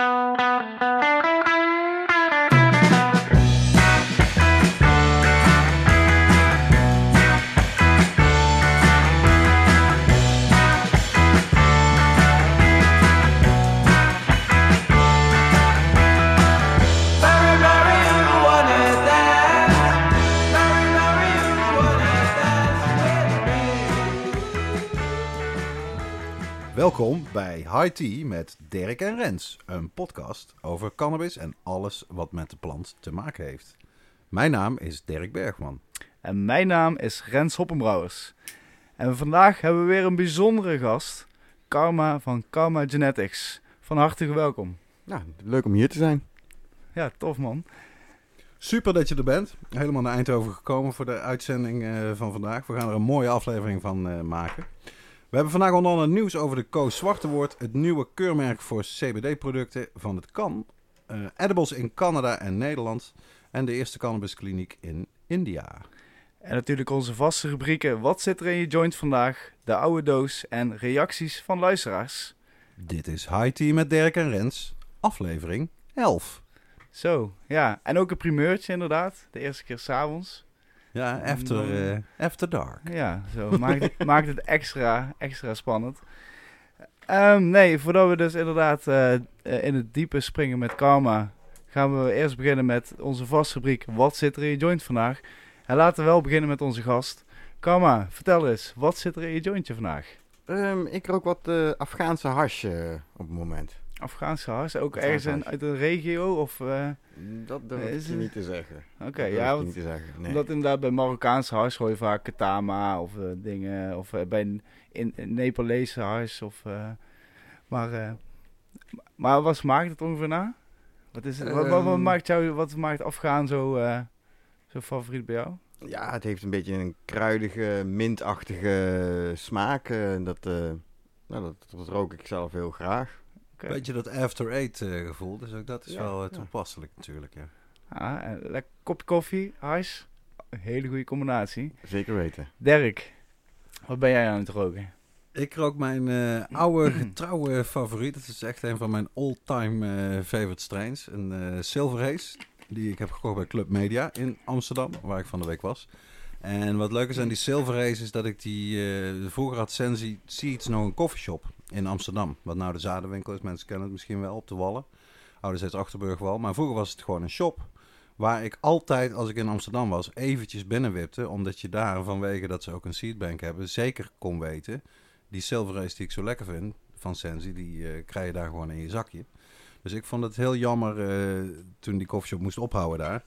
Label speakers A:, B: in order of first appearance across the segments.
A: Música
B: Welkom bij High Tea met Dirk en Rens, een podcast over cannabis en alles wat met de plant te maken heeft. Mijn naam is Dirk Bergman.
C: En mijn naam is Rens Hoppenbrouwers. En vandaag hebben we weer een bijzondere gast, Karma van Karma Genetics. Van harte welkom.
D: Nou, leuk om hier te zijn.
C: Ja, tof man.
B: Super dat je er bent. Helemaal naar Eindhoven gekomen voor de uitzending eh, van vandaag. We gaan er een mooie aflevering van eh, maken. We hebben vandaag onder andere nieuws over de Co Zwarte Woord, het nieuwe keurmerk voor CBD-producten van het Kan, eh, edibles in Canada en Nederland en de eerste cannabiskliniek in India.
C: En natuurlijk onze vaste rubrieken Wat zit er in je joint vandaag? De oude doos en reacties van luisteraars.
B: Dit is High Tea met Dirk en Rens, aflevering 11.
C: Zo, ja. En ook een primeurtje inderdaad. De eerste keer s'avonds.
B: Ja, after, eh, after dark.
C: Ja, zo maakt het, maakt het extra, extra spannend. Ehm, nee, voordat we dus inderdaad eh, eh, in het diepe springen met karma, gaan we eerst beginnen met onze vaste rubriek Wat zit er in je joint vandaag? En laten we wel beginnen met onze gast. Karma, vertel eens, wat zit er in je jointje vandaag?
D: Ehm, ik rook wat eh, Afghaanse hash eh, op het moment.
C: Afghaanse hars, ook ergens in, uit een regio? Of, eh,
D: Dat durf ik je niet te zeggen.
C: Oké, ja, want,
D: niet te zeggen. Nee.
C: omdat inderdaad bij Marokkaanse hars hoor je vaak katama of eh, dingen, of eh, bij een in, in Nepalese hars. Of, maar, maar wat smaakt het ongeveer na? Wat, is het, wat, wat, wat
D: Ehm.
C: maakt jou, wat maakt Afghaan zo, zo favoriet bij jou?
D: Ja, het heeft een beetje een kruidige, mintachtige smaak. dat, nou, dat, dat rook ik zelf heel graag.
C: Oké.
B: Beetje dat after eight eh, gevoel, dus ook dat is
D: Ja,
B: wel eh,
D: ja.
B: toepasselijk natuurlijk. Ja.
C: Ah, en lekker kopje koffie, hars. Een hele goede combinatie.
D: Zeker weten.
C: Dirk, wat ben jij aan het roken?
B: Ik rook mijn eh, oude getrouwe favoriet. Het is echt een van mijn all-time eh, favorite strains. Een eh Silver Haze, die ik heb gekocht bij Club Media in Amsterdam, waar ik van de week was. En wat leuk is aan die Silver Haze is dat ik die... eh, vroeger had Sensi Seeds nog een coffeeshop in Amsterdam. Wat nou de zadenwinkel is, mensen kennen het misschien wel, op de Wallen. Ouderzijds Achterburgwal. Maar vroeger was het gewoon een shop. Waar ik altijd, als ik in Amsterdam was, eventjes binnenwipte. Omdat je daar, vanwege dat ze ook een seedbank hebben, zeker kon weten... Die Silver Race die ik zo lekker vind, van Sensi, die eh, krijg je daar gewoon in je zakje. Dus ik vond het heel jammer eh, toen die koffieshop moest ophouden daar.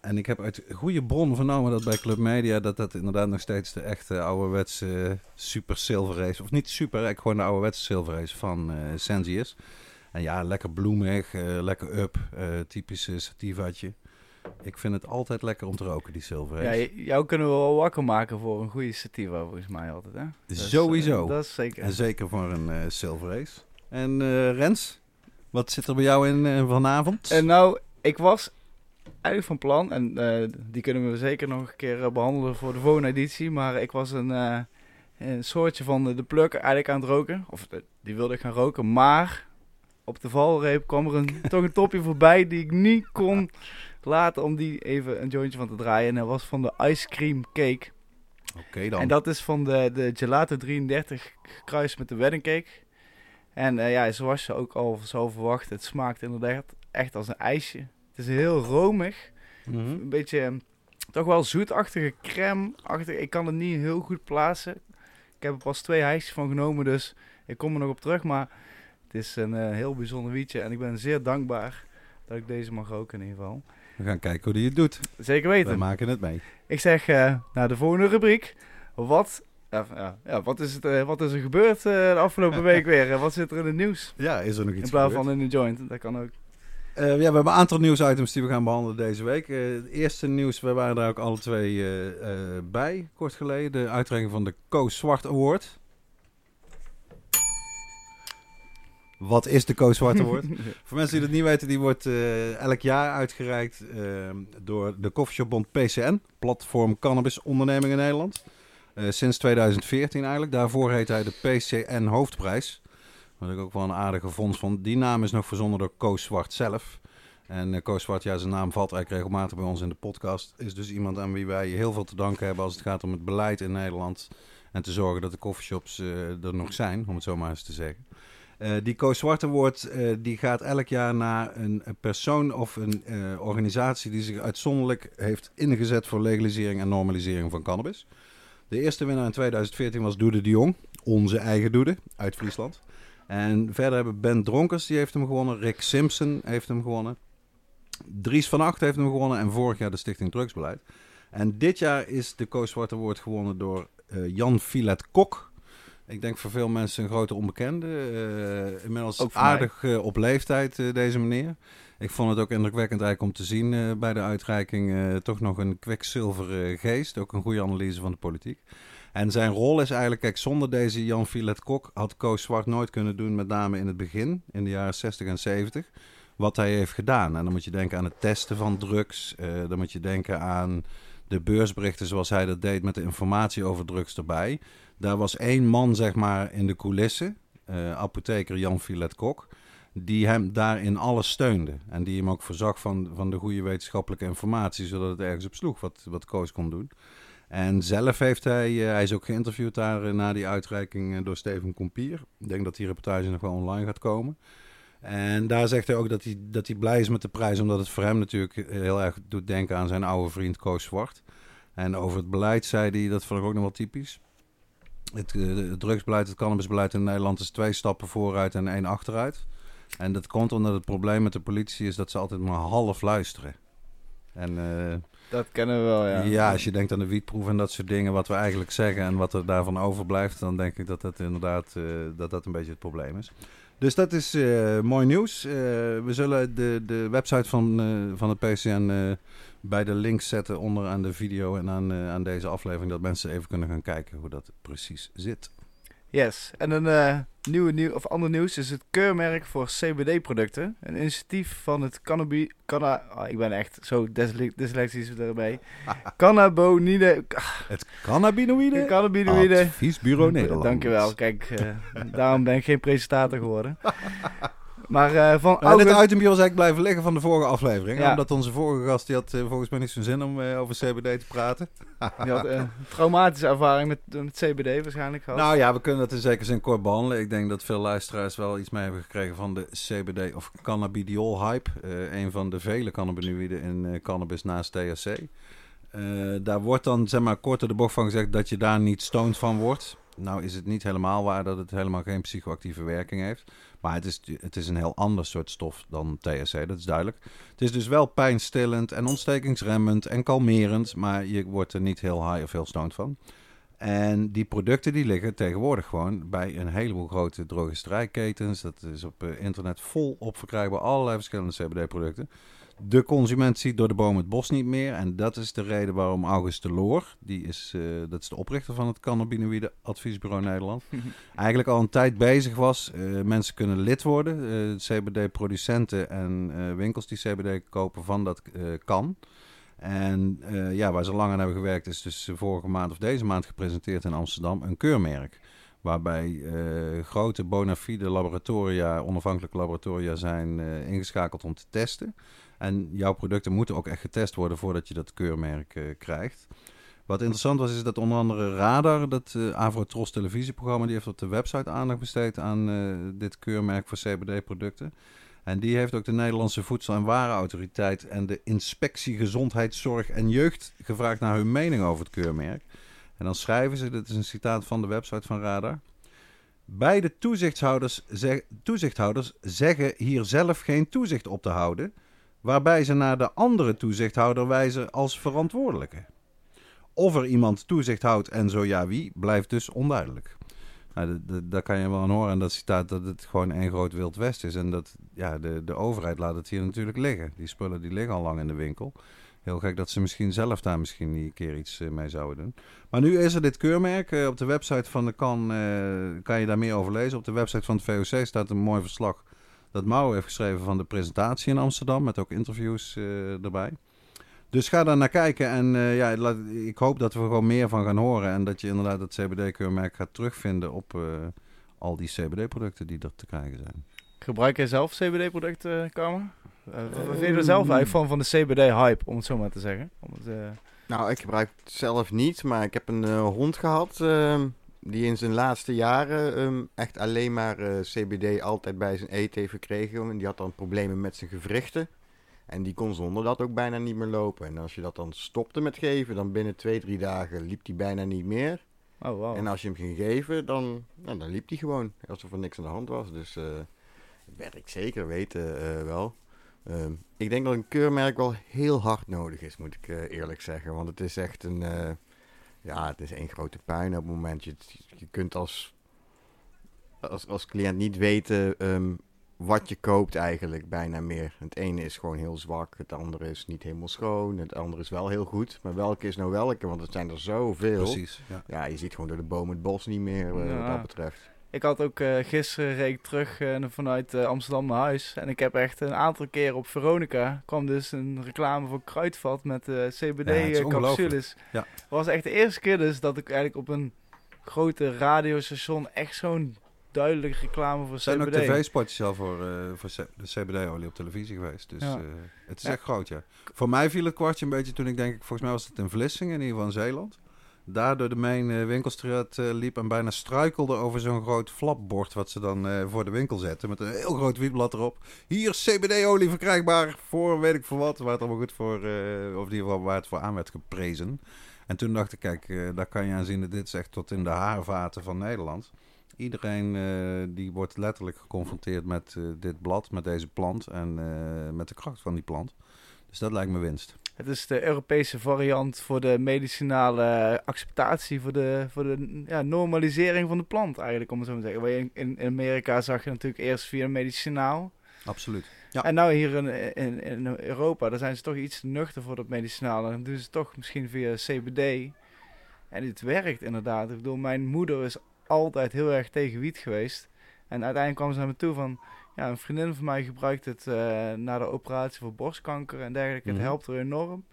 B: En ik heb uit goede bron vernomen dat bij Club Media... dat dat inderdaad nog steeds de echte ouderwetse eh, super Silver Race... of niet super, eigenlijk gewoon de ouderwetse Silver Race van eh Sensi is. En ja, lekker bloemig, eh, lekker up, typische sativaatje. Ik vind het altijd lekker om te roken, die Silver
C: Ja, jou kunnen we wel wakker maken voor een goede sativa, volgens mij altijd, hè? Dus,
B: Sowieso.
C: dat is zeker.
B: En zeker voor een Silver Race. En eh, Rens, wat zit er bij jou in vanavond?
C: En nou, ik was eigenlijk van plan, en eh, die kunnen we zeker nog een keer eh, behandelen voor de volgende editie, maar ik was een, eh, een soortje van de, de pluk eigenlijk aan het roken. Of die wilde ik gaan roken, maar op de valreep kwam er een, toch een topje voorbij die ik niet kon laten om die even een jointje van te draaien. En dat was van de Ice Cream Cake.
B: Oké dan.
C: En dat is van de, de Gelato 33 gekruist met de wedding cake. En ja, zoals je ook al zou verwachten, het smaakt inderdaad echt als een ijsje. Het is heel romig.
B: Mhm.
C: Een beetje eh, toch wel zoetachtige crème. -achtig. Ik kan het niet heel goed plaatsen. Ik heb er pas twee hijsjes van genomen, dus ik kom er nog op terug. Maar het is een eh, heel bijzonder wietje. En ik ben zeer dankbaar dat ik deze mag roken in ieder geval.
B: We gaan kijken hoe die het doet.
C: Zeker
B: We
C: weten.
B: maken het mee.
C: Ik zeg eh, naar de volgende rubriek. Wat, ja, ja, wat, is, het, eh, wat is er gebeurd eh, de afgelopen week weer? Eh, wat zit er in het nieuws?
B: Ja, is er nog iets
C: In plaats
B: gebeurd?
C: van in de joint. Dat kan ook.
B: Eh, ja, we hebben een aantal nieuwsitems die we gaan behandelen deze week. Eh, het eerste nieuws, we waren daar ook alle twee eh, bij, kort geleden. De uitreiking van de Koos Zwart Award. Wat is de Koos Zwart Award? Voor mensen die dat niet weten, die wordt elk jaar uitgereikt eh, door de Coffeeshopbond PCN, Platform Cannabis Onderneming in Nederland. Sinds 2014 eigenlijk. Daarvoor heet hij de PCN Hoofdprijs. Wat ik ook wel een aardige vond. Die naam is nog verzonnen door Koos Zwart zelf. En eh Koos Zwart, ja, zijn naam valt eigenlijk regelmatig bij ons in de podcast. Is dus iemand aan wie wij heel veel te danken hebben als het gaat om het beleid in Nederland. En te zorgen dat de coffeeshops eh, er nog zijn, om het zo maar eens te zeggen. Eh, die Koos Zwart eh, die gaat elk jaar naar een, persoon of een organisatie die zich uitzonderlijk heeft ingezet voor legalisering en normalisering van cannabis. De eerste winnaar in 2014 was Doede de Jong, onze eigen Doede uit Friesland. En verder hebben Ben Dronkers, die heeft hem gewonnen. Rick Simpson heeft hem gewonnen. Dries van Acht heeft hem gewonnen. En vorig jaar de Stichting Drugsbeleid. En dit jaar is de Koos Zwart Award gewonnen door eh, Jan Filet Kok. Ik denk voor veel mensen een grote onbekende. Eh, inmiddels aardig eh, op leeftijd, deze meneer. Ik vond het ook indrukwekkend eigenlijk om te zien bij de uitreiking. toch nog een kwikzilveren geest. Ook een goede analyse van de politiek. En zijn rol is eigenlijk, kijk, zonder deze Jan Filet Kok had Koos Zwart nooit kunnen doen, met name in het begin, in de jaren 60 en 70, wat hij heeft gedaan. En dan moet je denken aan het testen van drugs, eh, dan moet je denken aan de beursberichten zoals hij dat deed met de informatie over drugs erbij. Daar was één man, zeg maar, in de coulissen, eh, apotheker Jan Filet Kok, die hem daarin alles steunde. En die hem ook voorzag van, van de goede wetenschappelijke informatie, zodat het ergens op sloeg wat, wat Koos kon doen. En zelf heeft hij, eh, hij is ook geïnterviewd daar eh, na die uitreiking eh, door Steven Kompier. Ik denk dat die reportage nog wel online gaat komen. En daar zegt hij ook dat hij, dat hij blij is met de prijs, omdat het voor hem natuurlijk heel erg doet denken aan zijn oude vriend Koos Zwart. En over het beleid zei hij, dat vond ik ook nog wel typisch. Het, het drugsbeleid, het cannabisbeleid in Nederland is twee stappen vooruit en één achteruit. En dat komt omdat het probleem met de politie is dat ze altijd maar half luisteren. En eh,
C: Dat kennen we wel, ja.
B: ja. als je denkt aan de wietproef en dat soort dingen, wat we eigenlijk zeggen en wat er daarvan overblijft, dan denk ik dat dat inderdaad eh, dat dat een beetje het probleem is. Dus dat is eh, mooi nieuws. We zullen de, de website van, van het PCN bij de link zetten onder aan de video en aan, aan deze aflevering, dat mensen even kunnen gaan kijken hoe dat precies zit.
C: Yes. En een eh, nieuwe nieuw of ander nieuws is het keurmerk voor CBD-producten. Een initiatief van het cannabis... Canna, ah, ik ben echt zo dysle- dyslectisch erbij. Cannabonide...
B: Het cannabinoïde
C: Cannabinoïde...
B: Adviesbureau Nederland.
C: Dankjewel. Kijk, eh, daarom ben ik geen presentator geworden. Maar eh, van
B: Nou, dit itempje was eigenlijk blijven liggen van de vorige aflevering.
C: Ja.
B: Omdat onze vorige gast, die had eh, volgens mij niet zo'n zin om eh, over CBD te praten.
C: Die had een traumatische ervaring met, met CBD waarschijnlijk gehad.
B: Nou ja, we kunnen het in zekere zin kort behandelen. Ik denk dat veel luisteraars wel iets mee hebben gekregen van de CBD of cannabidiol hype. Een van de vele cannabinoïden in cannabis naast THC. Daar wordt dan zeg maar kort door de bocht van gezegd dat je daar niet stoned van wordt. Nou is het niet helemaal waar dat het helemaal geen psychoactieve werking heeft. Maar het is, het is een heel ander soort stof dan THC, dat is duidelijk. Het is dus wel pijnstillend en ontstekingsremmend en kalmerend. Maar je wordt er niet heel high of heel stoned van. En die producten die liggen tegenwoordig gewoon bij een heleboel grote drogisterijketens. Dat is op eh, internet volop verkrijgbaar, allerlei verschillende CBD-producten. De consument ziet door de boom het bos niet meer. En dat is de reden waarom August de Loor, die is, eh, dat is de oprichter van het Cannabinoïde Adviesbureau Nederland, eigenlijk al een tijd bezig was. Eh, mensen kunnen lid worden. Eh, CBD-producenten en winkels die CBD kopen van dat kan. En ja, waar ze lang aan hebben gewerkt, is dus vorige maand of deze maand gepresenteerd in Amsterdam een keurmerk. Waarbij grote bona fide laboratoria, onafhankelijke laboratoria, zijn ingeschakeld om te testen. En jouw producten moeten ook echt getest worden voordat je dat keurmerk eh, krijgt. Wat interessant was, is dat onder andere Radar, dat uh, Avrotros televisieprogramma, die heeft op de website aandacht besteed aan eh, dit keurmerk voor CBD-producten. En die heeft ook de Nederlandse Voedsel- en Warenautoriteit en de Inspectie Gezondheidszorg en Jeugd gevraagd naar hun mening over het keurmerk. En dan schrijven ze, dit is een citaat van de website van Radar. Beide toezichthouders, zeg- toezichthouders zeggen hier zelf geen toezicht op te houden, waarbij ze naar de andere toezichthouder wijzen als verantwoordelijke. Of er iemand toezicht houdt en zo ja wie, blijft dus onduidelijk. Nou, daar kan je wel aan horen aan dat citaat dat het gewoon één groot wild west is. En dat ja, de, de overheid laat het hier natuurlijk liggen. Die spullen die liggen al lang in de winkel. Heel gek dat ze misschien zelf daar misschien een keer iets eh, mee zouden doen. Maar nu is er dit keurmerk. Eh, op de website van de KAN eh, kan je daar meer over lezen. Op de website van het VOC staat een mooi verslag dat Mouw heeft geschreven van de presentatie in Amsterdam. Met ook interviews eh, erbij. Dus ga daar naar kijken. En eh, ja, laat- ik hoop dat we er gewoon meer van gaan horen. En dat je inderdaad het CBD-keurmerk gaat terugvinden op, eh, al die CBD-producten die er te krijgen zijn.
C: Gebruik jij zelf CBD-producten, Kamer? Eh, wat vind je er zelf eigenlijk van, van de CBD-hype, om het zo maar te zeggen? Om het, eh,
D: Nou, ik gebruik het zelf niet, maar ik heb een eh, hond gehad ehm, die in zijn laatste jaren ehm, echt alleen maar eh, CBD altijd bij zijn eten heeft gekregen. En die had dan problemen met zijn gewrichten. En die kon zonder dat ook bijna niet meer lopen. En als je dat dan stopte met geven, dan binnen twee, drie dagen liep die bijna niet meer.
C: oh, wow.
D: En als je hem ging geven, dan, nou, dan liep hij gewoon. Alsof er niks aan de hand was. Dus eh dat werkt zeker weten eh, wel. Ehm, ik denk dat een keurmerk wel heel hard nodig is, moet ik eerlijk zeggen. Want het is echt een... ja, het is één grote puin op het moment. Je, je kunt als, als, als cliënt niet weten ehm, wat je koopt eigenlijk bijna meer. Het ene is gewoon heel zwak, het andere is niet helemaal schoon, het andere is wel heel goed. Maar welke is nou welke? Want het zijn er zoveel.
B: Precies, ja.
D: Ja, je ziet gewoon door de boom het bos niet meer, eh,
C: Ja.
D: wat dat betreft.
C: Ik had ook eh, gisteren reed ik terug eh, vanuit eh, Amsterdam naar huis. En ik heb echt een aantal keer op Veronica kwam dus een reclame voor Kruidvat met
B: Ja,
C: CBD-capsules.
B: Ja.
C: Het was echt de eerste keer dus dat ik eigenlijk op een grote radiostation echt zo'n duidelijke reclame voor
B: Er zijn ook
C: CBD.
B: tv-spotjes al voor, voor de CBD-olie op televisie geweest. Dus
C: Ja.
B: het is echt groot, ja. Voor mij viel het kwartje een beetje toen ik denk, ik, volgens mij was het in Vlissingen, in ieder geval in Zeeland. Daar door de main eh, winkelstraat eh, liep en bijna struikelde over zo'n groot flapbord wat ze dan eh, voor de winkel zetten. Met een heel groot wietblad erop. Hier CBD-olie verkrijgbaar voor weet ik voor wat. Waar het allemaal goed voor, of in ieder geval waar het voor aan werd geprezen. En toen dacht ik, kijk, daar kan je aan zien dat dit is echt tot in de haarvaten van Nederland. Iedereen die wordt letterlijk geconfronteerd met dit blad, met deze plant en met de kracht van die plant. Dus dat lijkt me winst.
C: Het is de Europese variant voor de medicinale acceptatie, voor de, voor de ja, normalisering van de plant eigenlijk, om het zo te zeggen. In, in Amerika zag je natuurlijk eerst via medicinaal.
B: Absoluut. Ja.
C: En nou hier in, in, in Europa, daar zijn ze toch iets te nuchter voor dat medicinale. Dan doen ze toch misschien via CBD. En het werkt inderdaad. Ik bedoel, mijn moeder is altijd heel erg tegen wiet geweest. En uiteindelijk kwam ze naar me toe van... Ja, een vriendin van mij gebruikt het eh, na de operatie voor borstkanker en dergelijke.
B: Mhm.
C: Het helpt er enorm.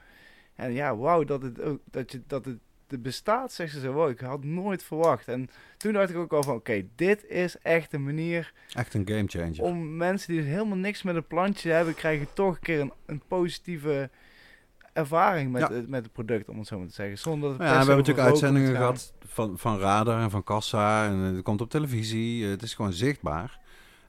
C: En ja, wauw, dat het ook dat je dat het, het bestaat, zegt ze zo. Wow, ik had nooit verwacht. En toen dacht ik ook al van, oké, dit is echt een manier
B: Echt een gamechanger.
C: om mensen die dus helemaal niks met een plantje hebben, krijgen toch een keer een, een positieve ervaring met,
B: Ja.
C: het, met het product, om het zo maar te zeggen. Zonder dat het
B: Ja, we hebben natuurlijk uitzendingen gehad van, van Radar en van Kassa. En het komt op televisie. Het is gewoon zichtbaar.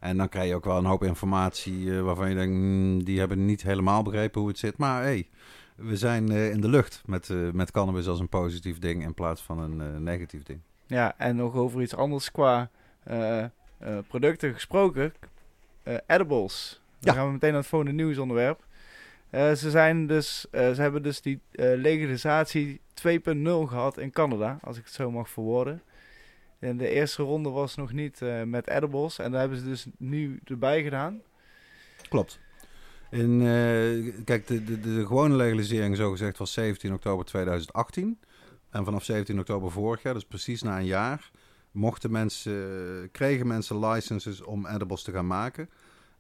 B: En dan krijg je ook wel een hoop informatie eh, waarvan je denkt, mm, die hebben niet helemaal begrepen hoe het zit. Maar hey, we zijn eh, in de lucht met, eh, met cannabis als een positief ding in plaats van een negatief ding.
C: Ja, en nog over iets anders qua producten gesproken. Edibles. Dan
B: Ja.
C: gaan we meteen naar het volgende nieuwsonderwerp. Ze, zijn dus, ze hebben dus die legalisatie 2.0 gehad in Canada, als ik het zo mag verwoorden. En de eerste ronde was nog niet eh, met edibles. En daar hebben ze dus nu erbij gedaan.
B: Klopt. In, eh, kijk, de, de, de gewone legalisering zogezegd was 17 oktober 2018. En vanaf 17 oktober vorig jaar, dus precies na een jaar, mochten mensen, kregen mensen licenses om edibles te gaan maken.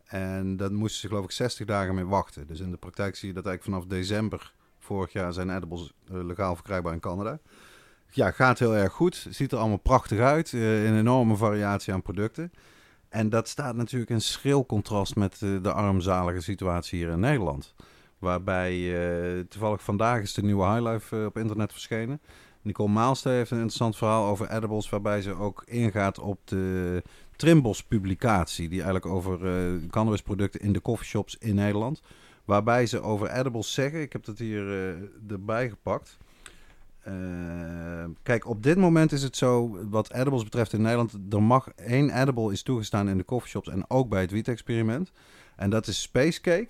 B: En dan moesten ze geloof ik 60 dagen mee wachten. Dus in de praktijk zie je dat eigenlijk vanaf december vorig jaar zijn edibles eh, legaal verkrijgbaar in Canada. Ja, gaat heel erg goed. Ziet er allemaal prachtig uit. eh, een enorme variatie aan producten. En dat staat natuurlijk in schril contrast met eh, de armzalige situatie hier in Nederland. Waarbij eh, toevallig vandaag is de nieuwe Highlife eh, op internet verschenen. Nicole Maalste heeft een interessant verhaal over edibles, waarbij ze ook ingaat op de Trimbos publicatie, die eigenlijk over eh cannabisproducten in de coffeeshops in Nederland. Waarbij ze over edibles zeggen, ik heb dat hier eh, erbij gepakt. Eh, kijk, op dit moment is het zo, wat edibles betreft in Nederland, er mag één edible is toegestaan in de coffeeshops en ook bij het wiet-experiment. En dat is Space Cake.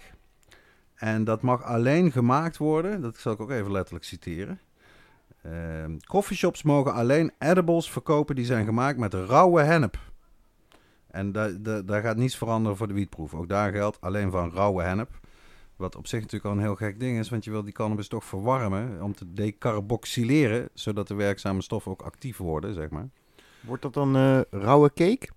B: En dat mag alleen gemaakt worden, dat zal ik ook even letterlijk citeren. Ehm coffeeshops mogen alleen edibles verkopen die zijn gemaakt met rauwe hennep. En da- da- daar gaat niets veranderen voor de wietproef. Ook daar geldt alleen van rauwe hennep. Wat op zich natuurlijk al een heel gek ding is, want je wil die cannabis toch verwarmen om te decarboxyleren, zodat de werkzame stoffen ook actief worden, zeg maar.
D: Wordt dat dan eh, rauwe cake?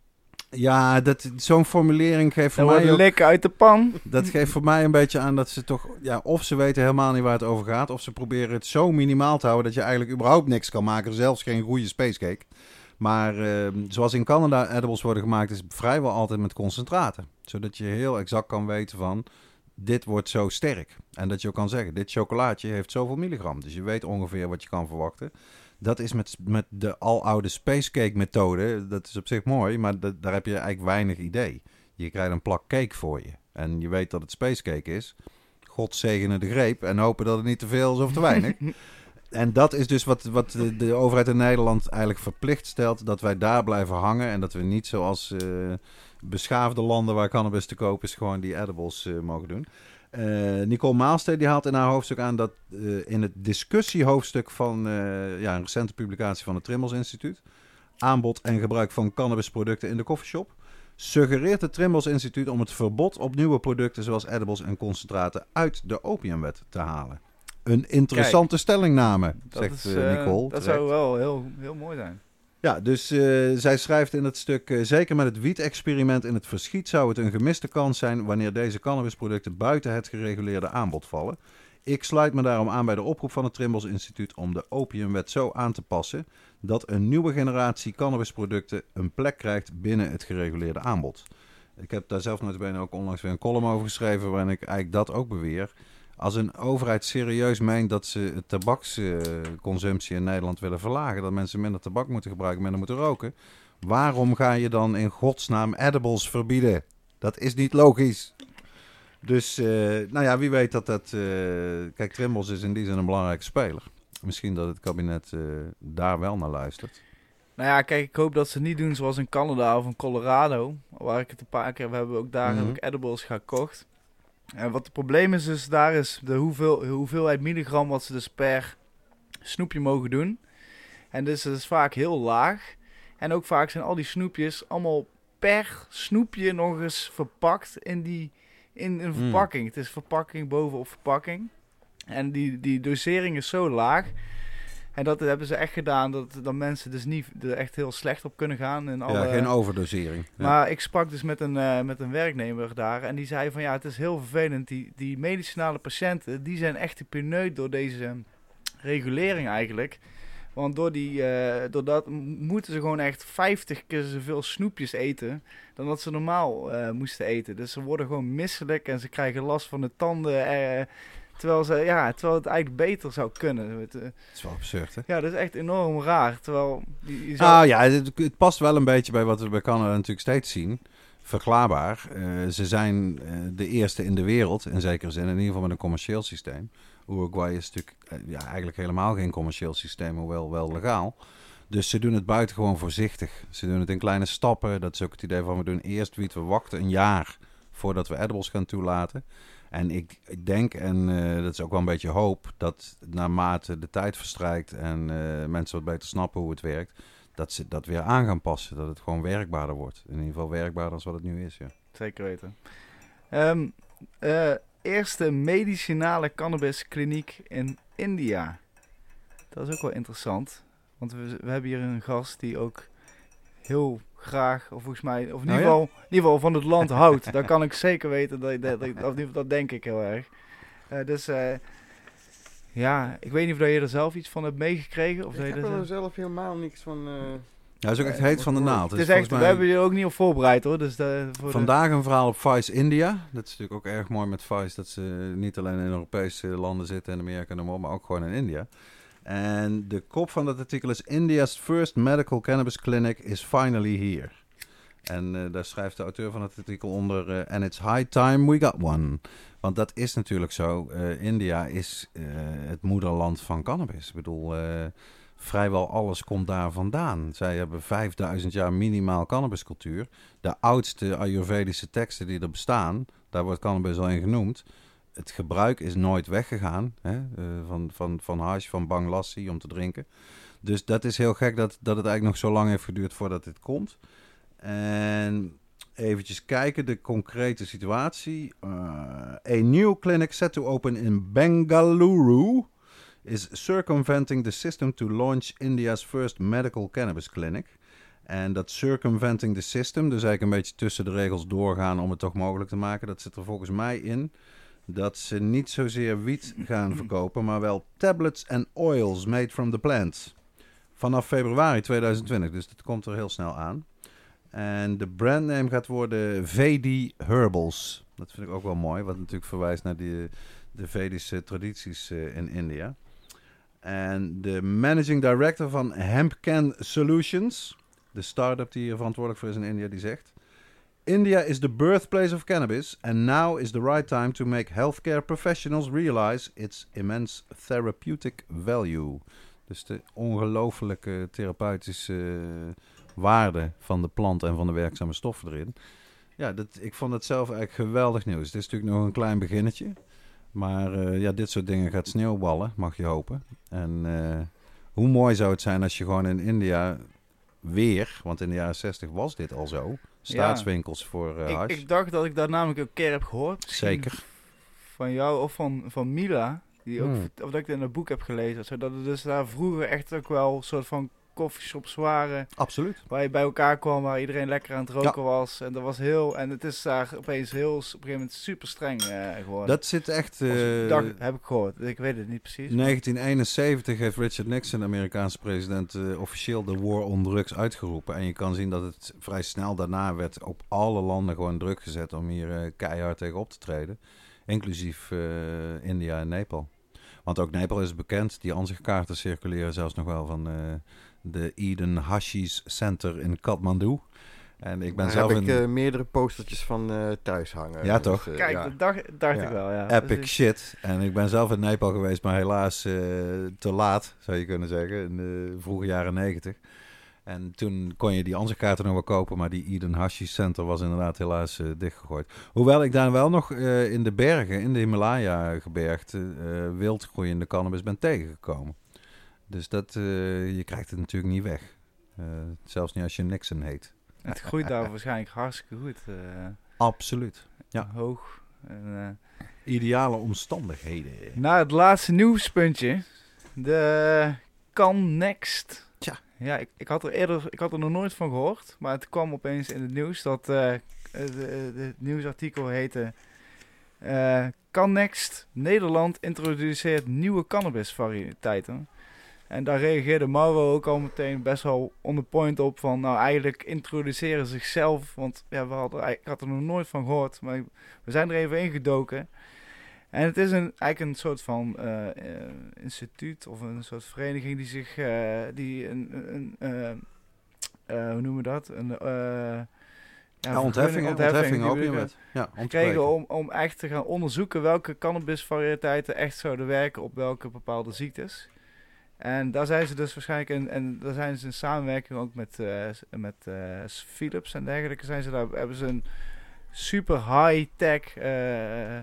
B: Ja, dat, zo'n formulering geeft voor mij ook,
C: lekker uit de pan.
B: dat geeft voor mij een beetje aan dat ze toch, ja, of ze weten helemaal niet waar het over gaat, of ze proberen het zo minimaal te houden dat je eigenlijk überhaupt niks kan maken, zelfs geen goede spacecake. Maar eh, zoals in Canada edibles worden gemaakt, is vrijwel altijd met concentraten. Zodat je heel exact kan weten van, dit wordt zo sterk. En dat je ook kan zeggen, dit chocolaatje heeft zoveel milligram. Dus je weet ongeveer wat je kan verwachten. Dat is met, met de aloude spacecake methode, dat is op zich mooi, maar da- daar heb je eigenlijk weinig idee. Je krijgt een plak cake voor je. En je weet dat het spacecake is. God zegene de greep en hopen dat het niet te veel is of te weinig. En dat is dus wat, wat de, de overheid in Nederland eigenlijk verplicht stelt. Dat wij daar blijven hangen. En dat we niet zoals eh, beschaafde landen waar cannabis te koop is, gewoon die edibles eh, mogen doen. Eh, Nicole Maalsteen die haalt in haar hoofdstuk aan dat eh, in het discussiehoofdstuk van ja, een recente publicatie van het Trimmels Instituut. Aanbod en gebruik van cannabisproducten in de coffeeshop. Suggereert het Trimbos Instituut om het verbod op nieuwe producten zoals edibles en concentraten uit de opiumwet te halen. Een interessante stellingname, zegt
C: is,
B: Nicole.
C: dat
B: terecht.
C: zou wel heel, heel mooi zijn.
B: Ja, dus eh, zij schrijft in het stuk... eh, zeker met het wiet-experiment in het verschiet zou het een gemiste kans zijn... wanneer deze cannabisproducten buiten het gereguleerde aanbod vallen. Ik sluit me daarom aan bij de oproep van het Trimbos Instituut... om de opiumwet zo aan te passen... dat een nieuwe generatie cannabisproducten een plek krijgt binnen het gereguleerde aanbod. Ik heb daar zelf notabene ook onlangs weer een column over geschreven... waarin ik eigenlijk dat ook beweer... Als een overheid serieus meent dat ze tabaksconsumptie in Nederland willen verlagen, dat mensen minder tabak moeten gebruiken, minder moeten roken, waarom ga je dan in godsnaam edibles verbieden? Dat is niet logisch. Dus, eh, nou ja, wie weet dat dat... eh, kijk, Trimbos is in die zin een belangrijke speler. Misschien dat het kabinet eh, daar wel naar luistert.
C: Nou ja, kijk, ik hoop dat ze niet doen zoals in Canada of in Colorado. Waar ik het een paar keer, we hebben ook daar
B: Mhm.
C: heb ik edibles gekocht. En wat het probleem is, dus daar is de hoeveel, hoeveelheid milligram wat ze dus per snoepje mogen doen. En dus dat is vaak heel laag. En ook vaak zijn al die snoepjes allemaal per snoepje nog eens verpakt in, die, in een
B: Mm.
C: verpakking. Het is verpakking bovenop verpakking. En die, die dosering is zo laag. En dat hebben ze echt gedaan dat, dat mensen dus niet er echt heel slecht op kunnen gaan. In alle,
B: ja, geen overdosering. Ja.
C: maar ik sprak dus met een, eh, met een werknemer daar en die zei van ja, het is heel vervelend. Die, die medicinale patiënten, die zijn echt gepineut door deze eh, regulering eigenlijk. Want door, die, eh, door dat m- moeten ze gewoon echt 50 keer zoveel snoepjes eten dan dat ze normaal eh, moesten eten. Dus ze worden gewoon misselijk en ze krijgen last van de tanden. eh, terwijl, ze, ja, terwijl het eigenlijk beter zou kunnen. Het, eh,
B: is wel absurd, hè?
C: ja, dat is echt enorm raar. Terwijl je, zou-
B: Nou ja, het, het past wel een beetje bij wat we bij Canada natuurlijk steeds zien. Verklaarbaar. Eh, ze zijn eh, de eerste in de wereld, in zekere zin, in ieder geval met een commercieel systeem. Uruguay is natuurlijk ja, eigenlijk helemaal geen commercieel systeem, hoewel wel legaal. Dus ze doen het buitengewoon voorzichtig. Ze doen het in kleine stappen. Dat is ook het idee van we doen eerst wiet, we wachten een jaar voordat we edibles gaan toelaten. En ik, denk, en eh, dat is ook wel een beetje hoop, dat naarmate de tijd verstrijkt en eh, mensen wat beter snappen hoe het werkt, dat ze dat weer aan gaan passen. Dat het gewoon werkbaarder wordt. In ieder geval werkbaarder dan wat het nu is. Ja.
C: Zeker weten. Ehm, eh, eerste medicinale cannabiskliniek in India. Dat is ook wel interessant. Want we, we hebben hier een gast die ook heel graag, of volgens mij, of in,
B: Oh
C: ieder,
B: ja?
C: geval, in ieder geval van het land houdt. Dan kan ik zeker weten dat, dat, dat, of in ieder geval, dat denk ik heel erg. Eh, dus eh, ja, ik weet niet of je er zelf iets van hebt meegekregen. Of
D: Ik heb
C: er zelf-
D: zelf helemaal niks van... eh,
B: Ja, dat is ook echt heet van de naald.
C: het is echt, we hebben je ook niet op voorbereid hoor. Dus de, voor de-
B: Vandaag een verhaal op Vice India. Dat is natuurlijk ook erg mooi met Vice. Dat ze niet alleen in Europese landen zitten en Amerika en maar ook gewoon in India. En de kop van dat artikel is... India's first medical cannabis clinic is finally here. En eh, daar schrijft de auteur van het artikel onder... eh, And it's high time we got one. Want dat is natuurlijk zo. Eh, India is het moederland van cannabis. Ik bedoel... Vrijwel alles komt daar vandaan. Zij hebben 5000 jaar minimaal cannabiscultuur. De oudste Ayurvedische teksten die er bestaan, daar wordt cannabis al in genoemd. Het gebruik is nooit weggegaan hè? eh, van, van, van hash, van bang lassi om te drinken. Dus dat is heel gek dat, dat het eigenlijk nog zo lang heeft geduurd voordat dit komt. En eventjes kijken, de concrete situatie. Eh, a new clinic set to open in Bengaluru is circumventing the system to launch India's first medical cannabis clinic. En dat circumventing the system, dus eigenlijk een beetje tussen de regels doorgaan om het toch mogelijk te maken, dat zit er volgens mij in dat ze niet zozeer wiet gaan verkopen, maar wel tablets en oils made from the plants. Vanaf februari 2020, dus dat komt er heel snel aan. En de brandname gaat worden VD Herbals. Dat vind ik ook wel mooi, wat natuurlijk verwijst naar die, de Vedische tradities eh, in India. En de managing director van Hempcan Solutions, de start-up die hier verantwoordelijk voor is in India, die zegt... India is the birthplace of cannabis, and now is the right time to make healthcare professionals realize its immense therapeutic value. Dus de ongelooflijke therapeutische eh, waarde van de plant en van de werkzame stoffen erin. Ja, dat, ik vond het zelf eigenlijk geweldig nieuws. Het is natuurlijk nog een klein beginnetje. Maar eh, ja, dit soort dingen gaat sneeuwballen, mag je hopen. En eh, hoe mooi zou het zijn als je gewoon in India weer, want in de jaren 60 was dit al zo, staatswinkels voor eh
C: ik, ik dacht dat ik daar namelijk een keer heb gehoord.
B: Zeker.
C: Van jou of van, van Mila. Die ook,
B: Hmm.
C: Of dat ik het in een boek heb gelezen. Zodat er dus daar vroeger echt ook wel een soort van koffieshops waren.
B: Absoluut.
C: Waar je bij elkaar kwam, waar iedereen lekker aan het roken was. En dat was heel. En het is daar opeens heel op een gegeven moment super streng eh, geworden.
B: Dat zit echt...
C: Als-
B: eh,
C: dacht, heb ik gehoord. Ik weet het niet precies.
B: 1971 heeft Richard Nixon, de Amerikaanse president, eh, officieel de war on drugs uitgeroepen. En je kan zien dat het vrij snel daarna werd op alle landen gewoon druk gezet om hier keihard tegen op te treden. Inclusief India en Nepal. Want ook Nepal is bekend. Die ansichtkaarten circuleren zelfs nog wel van de Eden Hashish Center in Kathmandu. En ik ben
D: Daar
B: zelf
D: heb ik eh, meerdere postertjes van eh, thuis hangen.
B: Ja, toch?
D: eh,
C: Kijk,
D: ja.
C: dat dacht, dacht
B: Ja.
C: ik wel. Ja.
B: epic
C: Dus-
B: shit. En ik ben zelf in Nepal geweest, maar helaas eh, te laat, zou je kunnen zeggen, in de vroege jaren negentig. En toen kon je die ansichtkaarten nog wel kopen, maar die Eden Hashish Center was inderdaad helaas dichtgegooid. Hoewel ik daar wel nog eh, in de bergen, in de Himalaya-gebergte, eh wild groeiende cannabis ben tegengekomen. Dus dat, eh, je krijgt het natuurlijk niet weg. Eh, zelfs niet als je Nixon heet.
C: Het groeit daar waarschijnlijk hartstikke goed. eh,
B: Absoluut. Ja.
C: Hoog. En, eh,
B: Ideale omstandigheden.
C: naar het laatste nieuwspuntje. De Can Next.
B: Tja.
C: Ja, ik, ik, had er eerder, ik had er nog nooit van gehoord. Maar het kwam opeens in het nieuws dat eh, het nieuwsartikel heette... eh Can Next Nederland introduceert nieuwe cannabisvariëteiten. En daar reageerde Mauro ook al meteen best wel on the point op van... Nou, eigenlijk introduceren ze zichzelf. Want ja, we hadden, ik had er nog nooit van gehoord. Maar we zijn er even ingedoken. En het is een, eigenlijk een soort van eh, eh, instituut of een soort vereniging die zich, eh, die een, een, hoe noemen we dat? Een, ja,
B: Ja, ontheffing, ook niet met. Ja,
C: gekregen om, om echt te gaan onderzoeken welke cannabisvariëteiten echt zouden werken op welke bepaalde ziektes. En daar zijn ze dus waarschijnlijk in, en daar zijn ze in samenwerking ook met, eh, met eh, Philips en dergelijke. Zijn ze daar, hebben ze een super high-tech eh,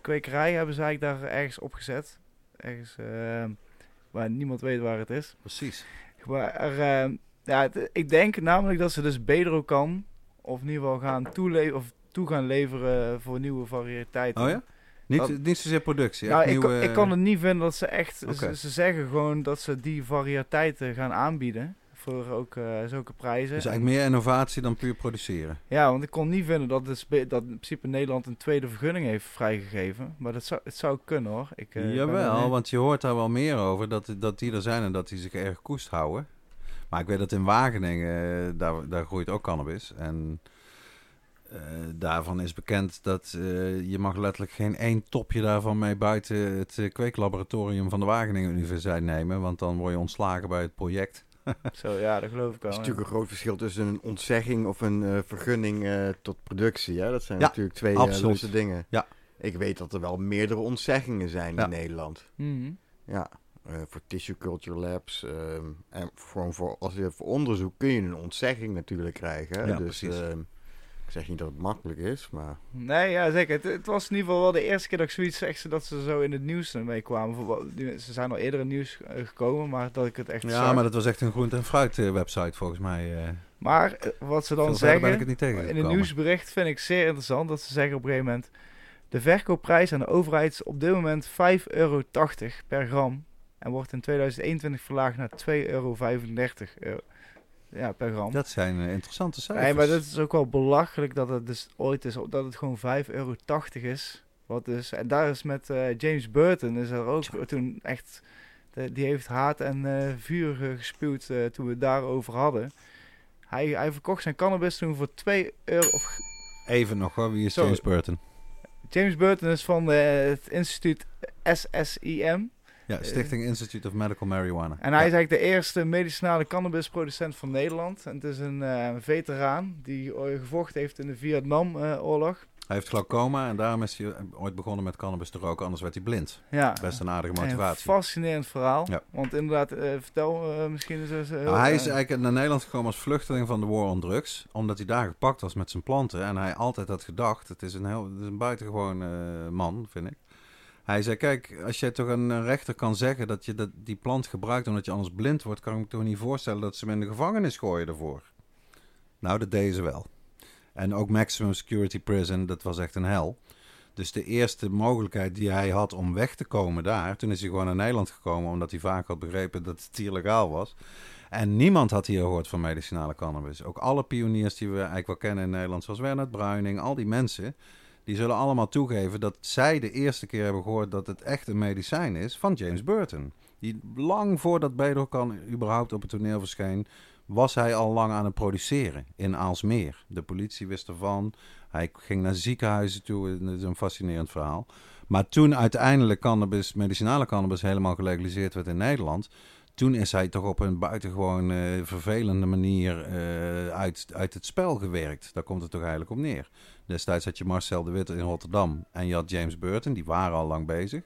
C: kwekerij hebben ze eigenlijk daar ergens opgezet. Ergens waar niemand weet waar het is.
B: Precies.
C: Maar ja, ik denk namelijk dat ze dus Bedro kan, of in ieder geval gaan toele of toe gaan leveren voor nieuwe variëteiten.
B: Oh ja? Niet,
C: Dat-
B: niet zozeer productie.
C: Nou, ik,
B: nieuwe-
C: ik kan het niet vinden dat ze echt. Ze, ze zeggen gewoon dat ze die variëteiten gaan aanbieden. Voor ook eh, zulke prijzen.
B: Dus eigenlijk meer innovatie dan puur produceren.
C: Ja, want ik kon niet vinden dat, het, dat in principe Nederland een tweede vergunning heeft vrijgegeven. Maar dat zou, het zou kunnen hoor. Ik, ben
B: Jawel, want je hoort daar wel meer over dat, dat die er zijn en dat die zich erg koest houden. Maar ik weet dat in Wageningen, eh, daar, daar groeit ook cannabis. En eh, daarvan is bekend dat eh, je mag letterlijk geen één topje daarvan mee buiten het eh, kweeklaboratorium van de Wageningen Universiteit nemen. Want dan word je ontslagen bij het project.
C: Zo, ja, dat geloof ik wel.
D: Er is
C: ja.
D: natuurlijk een groot verschil tussen een ontzegging of een eh, vergunning eh, tot productie. Hè? Dat zijn
B: Ja,
D: natuurlijk twee losse dingen.
B: Ja.
D: Ik weet dat er wel meerdere ontzeggingen zijn
B: Ja.
D: in Nederland.
C: Mhm.
D: Ja, eh, voor tissue culture labs. ehm, en voor, voor, als je voor onderzoek kun je een ontzegging natuurlijk krijgen.
B: Ja,
D: dus
B: precies.
D: Ik zeg niet dat het makkelijk is, maar
C: Nee, ja, zeker. Het, het was in ieder geval wel de eerste keer dat ik zoiets zeg dat ze zo in het nieuws mee kwamen. Ze zijn al eerder in het nieuws eh, gekomen, maar dat ik het echt
B: Ja,
C: zag.
B: maar dat was echt een groente- en fruit eh, website volgens mij. eh.
C: Maar eh, wat ze dan
B: Veel verder ben ik
C: zeggen,
B: het niet
C: in
B: tegengekomen.
C: een nieuwsbericht vind ik zeer interessant, dat ze zeggen op een gegeven moment... De verkoopprijs aan de overheid is op dit moment 5,80 euro per gram. En wordt in 2021 verlaagd naar 2,35 euro euro, ja, per gram.
B: Dat zijn eh, interessante cijfers.
C: Nee, maar dat is ook wel belachelijk dat het dus ooit is, dat het gewoon 5,80 euro is. Wat dus, en daar is met eh, James Burton is er ook
B: Tja.
C: toen echt de- die heeft haat en eh, vuur gespuwd toen we het daarover hadden. Hij, hij verkocht zijn cannabis toen voor 2 euro. Of,
B: Even nog hoor, wie is. James Burton?
C: James Burton is van het instituut SSIM.
B: Ja, Stichting Institute of Medical Marijuana.
C: En hij
B: Ja.
C: is eigenlijk de eerste medicinale cannabisproducent van Nederland. En het is een eh, veteraan die gevochten heeft in de Vietnamoorlog.
B: Hij heeft glaucoma en daarom is hij ooit begonnen met cannabis te roken, anders werd hij blind.
C: ja,
B: Best een aardige
C: Een
B: motivatie.
C: fascinerend verhaal.
B: Ja.
C: Want inderdaad, eh, vertel eh, misschien eens...
B: Nou, hij is
C: eh,
B: eigenlijk naar Nederland gekomen als vluchteling van de war on drugs. Omdat hij daar gepakt was met zijn planten. En hij altijd had gedacht, het is een, heel, het is een buitengewoon eh, man, vind ik. Hij zei, kijk, als jij toch een, rechter kan zeggen dat je dat, die plant gebruikt omdat je anders blind wordt... kan ik me toch niet voorstellen dat ze hem in de gevangenis gooien ervoor. Nou, dat deden ze wel. En ook maximum security prison, dat was echt een hel. Dus de eerste mogelijkheid die hij had om weg te komen daar... toen is hij gewoon naar Nederland gekomen omdat hij vaak had begrepen dat het illegaal was... En niemand had hier gehoord van medicinale cannabis. Ook alle pioniers die we eigenlijk wel kennen in Nederland, zoals Werner Bruining, al die mensen, die zullen allemaal toegeven dat zij de eerste keer hebben gehoord dat het echt een medicijn is van James Burton. Die lang voordat Bedrocan überhaupt op het toneel verscheen, was hij al lang aan het produceren in Aalsmeer. De politie wist ervan. Hij ging naar ziekenhuizen toe. Dat is een fascinerend verhaal. Maar toen uiteindelijk cannabis, medicinale cannabis helemaal gelegaliseerd werd in Nederland, toen is hij toch op een buitengewoon eh, vervelende manier eh, uit, uit het spel gewerkt. Daar komt het toch eigenlijk op neer. Destijds had je Marcel de Witte in Rotterdam en je had James Burton, die waren al lang bezig.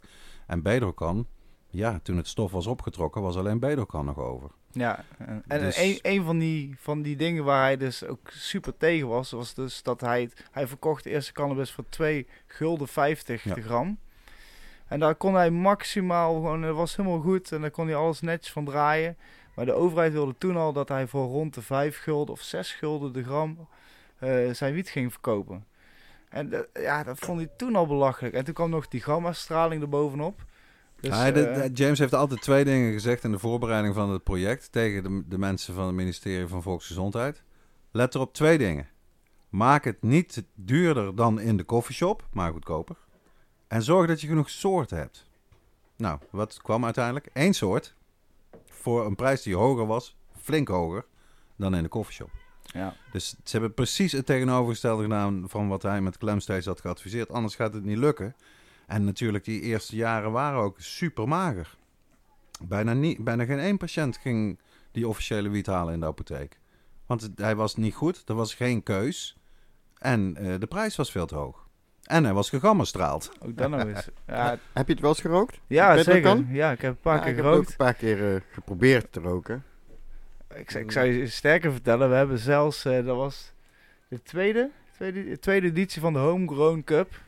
B: En Bedrocan, ja, toen het stof was opgetrokken, was alleen Bedrocan nog over.
C: Ja, en, en
B: Dus-
C: een, een van, die, van die dingen waar hij dus ook super tegen was, was dus dat hij, het- hij verkocht de eerste cannabis voor 2 gulden 50
B: Ja.
C: gram. En daar kon hij maximaal gewoon, dat was helemaal goed en daar kon hij alles netjes van draaien. Maar de overheid wilde toen al dat hij voor rond de 5 gulden of 6 gulden de gram eh, zijn wiet ging verkopen. En dat- ja, dat vond hij toen al belachelijk. En toen kwam nog die gamma-straling erbovenop. Dus,
B: de-
C: eh,
B: de- James heeft altijd twee dingen gezegd in de voorbereiding van het project tegen de, de mensen van het ministerie van Volksgezondheid. Let erop twee dingen. Maak het niet duurder dan in de koffieshop, maar goedkoper. En zorg dat je genoeg soorten hebt. Nou, wat kwam uiteindelijk? Eén soort. Voor een prijs die hoger was, flink hoger, dan in de koffieshop.
C: Ja.
B: Dus ze hebben precies het tegenovergestelde gedaan van wat hij met Clem steeds had geadviseerd. Anders gaat het niet lukken. En natuurlijk, die eerste jaren waren ook super mager. Bijna, niet, bijna geen één patiënt ging die officiële wiet halen in de apotheek. Want hij was niet goed, er was geen keus. En eh, de prijs was veel te hoog. En hij was gegammastraald.
C: Ook dan nog eens. Ja,
D: Heb je het wel eens gerookt?
C: Ja, zeker. Ja, ik heb een paar
D: Ja,
C: keer
D: ik heb ook
C: gerookt.
D: een paar keer eh, geprobeerd te roken.
C: Ik, zou- ik zou je sterker vertellen, we hebben zelfs, eh, dat was de tweede, tweede, de tweede editie van de Homegrown Cup.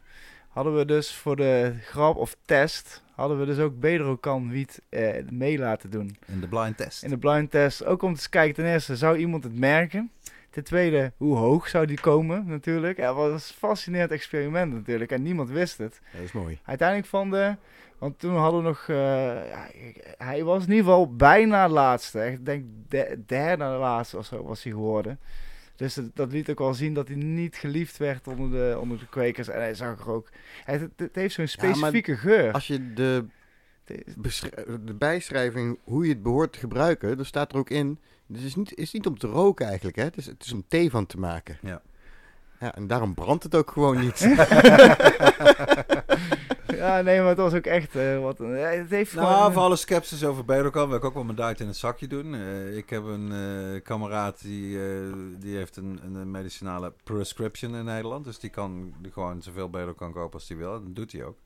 C: Hadden we dus voor de grap of test, hadden we dus ook Bedrocan wiet eh, mee laten doen.
B: In de blind test.
C: In de blind test, ook om te kijken, ten eerste, zou iemand het merken? Ten tweede, hoe hoog zou die komen natuurlijk? Ja, het was een fascinerend experiment natuurlijk en niemand wist het.
D: Dat is mooi.
C: Uiteindelijk van de. Want toen hadden we nog. eh, hij was in ieder geval bijna laatste. Ik denk de, derde laatste of zo was hij geworden. Dus dat, dat liet ook wel zien dat hij niet geliefd werd onder de, onder de kwekers. En hij zag er ook. Het, het, het heeft zo'n
D: Ja,
C: specifieke geur.
D: Als je de, de bijschrijving, hoe je het behoort te gebruiken, dan staat er ook in. Het is niet, is niet om te roken eigenlijk, hè? Het, is, het is om thee van te maken.
B: Ja.
D: Ja, en daarom brandt het ook gewoon niet.
C: ja, nee, maar het was ook echt. eh, wat, een- ja, het heeft
B: Nou,
C: gewoon.
B: voor alle sceptisch over Bedokan wil ik ook wel mijn duit in het zakje doen. Eh, ik heb een eh, kameraad die, eh, die heeft een, een medicinale prescription in Nederland. Dus die kan gewoon zoveel Bedokan kopen als hij wil. Dat doet hij ook.